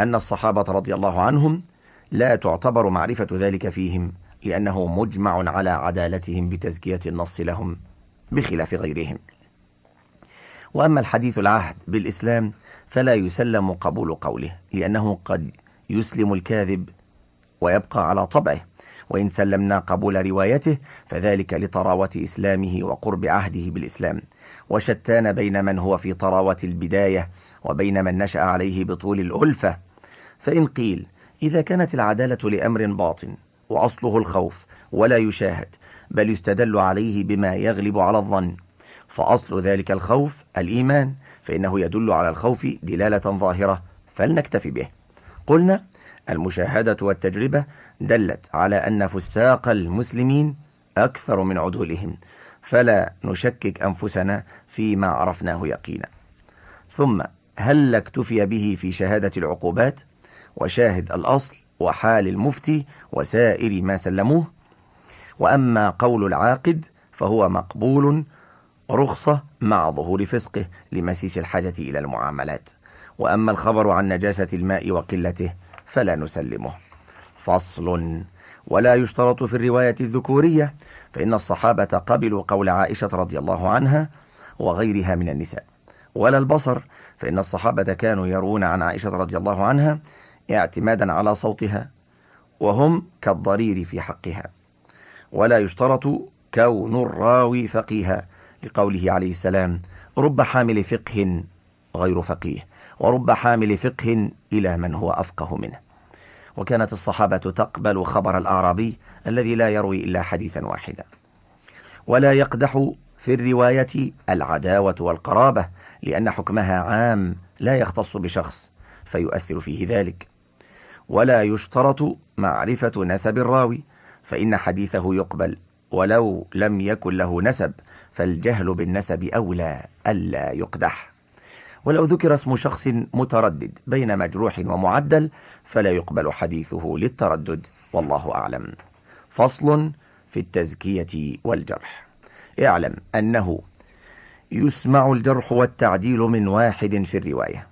أن الصحابة رضي الله عنهم لا تعتبر معرفة ذلك فيهم لأنه مجمع على عدالتهم بتزكية النص لهم بخلاف غيرهم. وأما الحديث العهد بالإسلام فلا يسلم قبول قوله لأنه قد يسلم الكاذب ويبقى على طبعه وإن سلمنا قبول روايته فذلك لطراوة إسلامه وقرب عهده بالإسلام. وشتان بين من هو في طراوة البداية وبين من نشأ عليه بطول الألفة. فإن قيل إذا كانت العدالة لأمر باطن وأصله الخوف ولا يشاهد بل يستدل عليه بما يغلب على الظن. فأصل ذلك الخوف الإيمان فإنه يدل على الخوف دلالة ظاهرة فلنكتفي به. قلنا المشاهدة والتجربة دلت على أن فساق المسلمين أكثر من عدولهم فلا نشكك أنفسنا فيما عرفناه يقينا. ثم هل اكتفي به في شهادة العقوبات؟ وشاهد الأصل وحال المفتي وسائر ما سلموه. وأما قول العاقد فهو مقبول رخصة مع ظهور فسقه لمسيس الحاجة إلى المعاملات. وأما الخبر عن نجاسة الماء وقلته فلا نسلمه. فصل. ولا يشترط في الرواية الذكورية فإن الصحابة قبلوا قول عائشة رضي الله عنها وغيرها من النساء. ولا البصر فإن الصحابة كانوا يرون عن عائشة رضي الله عنها اعتمادا على صوتها وهم كالضرير في حقها. ولا يشترط كون الراوي فقيها لقوله عليه السلام رب حامل فقه غير فقيه ورب حامل فقه إلى من هو أفقه منه. وكانت الصحابة تقبل خبر الأعرابي الذي لا يروي إلا حديثا واحدا. ولا يقدح في الرواية العداوة والقرابة لأن حكمها عام لا يختص بشخص فيؤثر فيه ذلك. ولا يشترط معرفة نسب الراوي فإن حديثه يقبل ولو لم يكن له نسب فالجهل بالنسب أولى ألا يقدح. ولو ذكر اسم شخص متردد بين مجروح ومعدل فلا يقبل حديثه للتردد والله أعلم. فصل في التزكية والجرح. اعلم أنه يسمع الجرح والتعديل من واحد في الرواية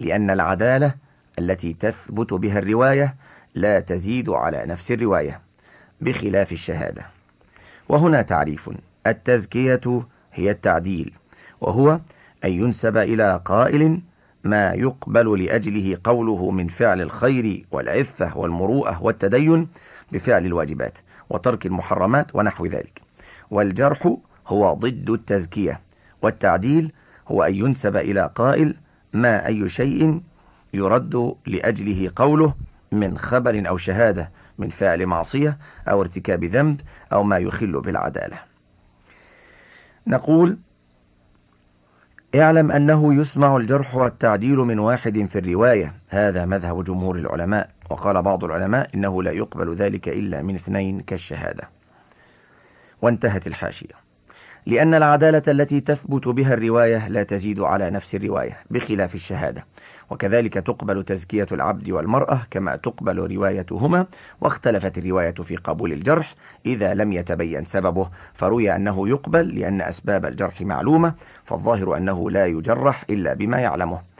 لأن العدالة التي تثبت بها الرواية لا تزيد على نفس الرواية بخلاف الشهادة. وهنا تعريف. التزكية هي التعديل وهو أن ينسب إلى قائل ما يقبل لأجله قوله من فعل الخير والعفة والمروءة والتدين بفعل الواجبات وترك المحرمات ونحو ذلك. والجرح هو ضد التزكية والتعديل هو أن ينسب إلى قائل ما أي شيء يرد لأجله قوله من خبر أو شهادة من فعل معصية أو ارتكاب ذنب أو ما يخل بالعدالة. نقول اعلم أنه يسمع الجرح والتعديل من واحد في الرواية. هذا مذهب جمهور العلماء. وقال بعض العلماء إنه لا يقبل ذلك إلا من اثنين كالشهادة. وانتهت الحاشية. لأن العدالة التي تثبت بها الرواية لا تزيد على نفس الرواية بخلاف الشهادة. وكذلك تقبل تزكية العبد والمرأة كما تقبل روايتهما واختلفت الرواية في قبول الجرح إذا لم يتبين سببه فروي أنه يقبل لأن أسباب الجرح معلومة فالظاهر أنه لا يجرح إلا بما يعلمه.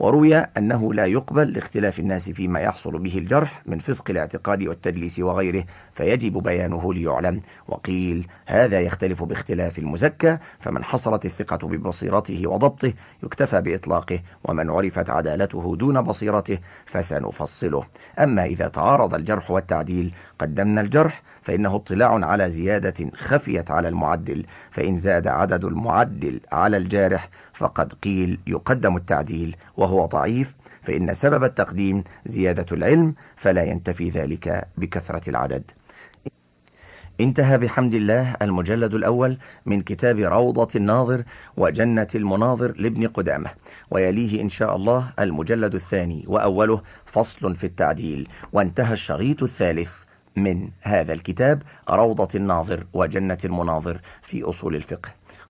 وروي أنه لا يقبل لاختلاف الناس فيما يحصل به الجرح من فسق الاعتقاد والتدليس وغيره فيجب بيانه ليعلم. وقيل هذا يختلف باختلاف المزكى فمن حصلت الثقة ببصيرته وضبطه يكتفى بإطلاقه ومن عرفت عدالته دون بصيرته فسنفصله. أما إذا تعارض الجرح والتعديل قدمنا الجرح فإنه اطلاع على زيادة خفيت على المعدل فإن زاد عدد المعدل على الجارح فقد قيل يقدم التعديل وهو ضعيف فإن سبب التقديم زيادة العلم فلا ينتفي ذلك بكثرة العدد. انتهى بحمد الله المجلد الأول من كتاب روضة الناظر وجنة المناظر لابن قدامة ويليه إن شاء الله المجلد الثاني وأوله فصل في التعديل. وانتهى الشريط الثالث من هذا الكتاب روضة الناظر وجنة المناظر في أصول الفقه.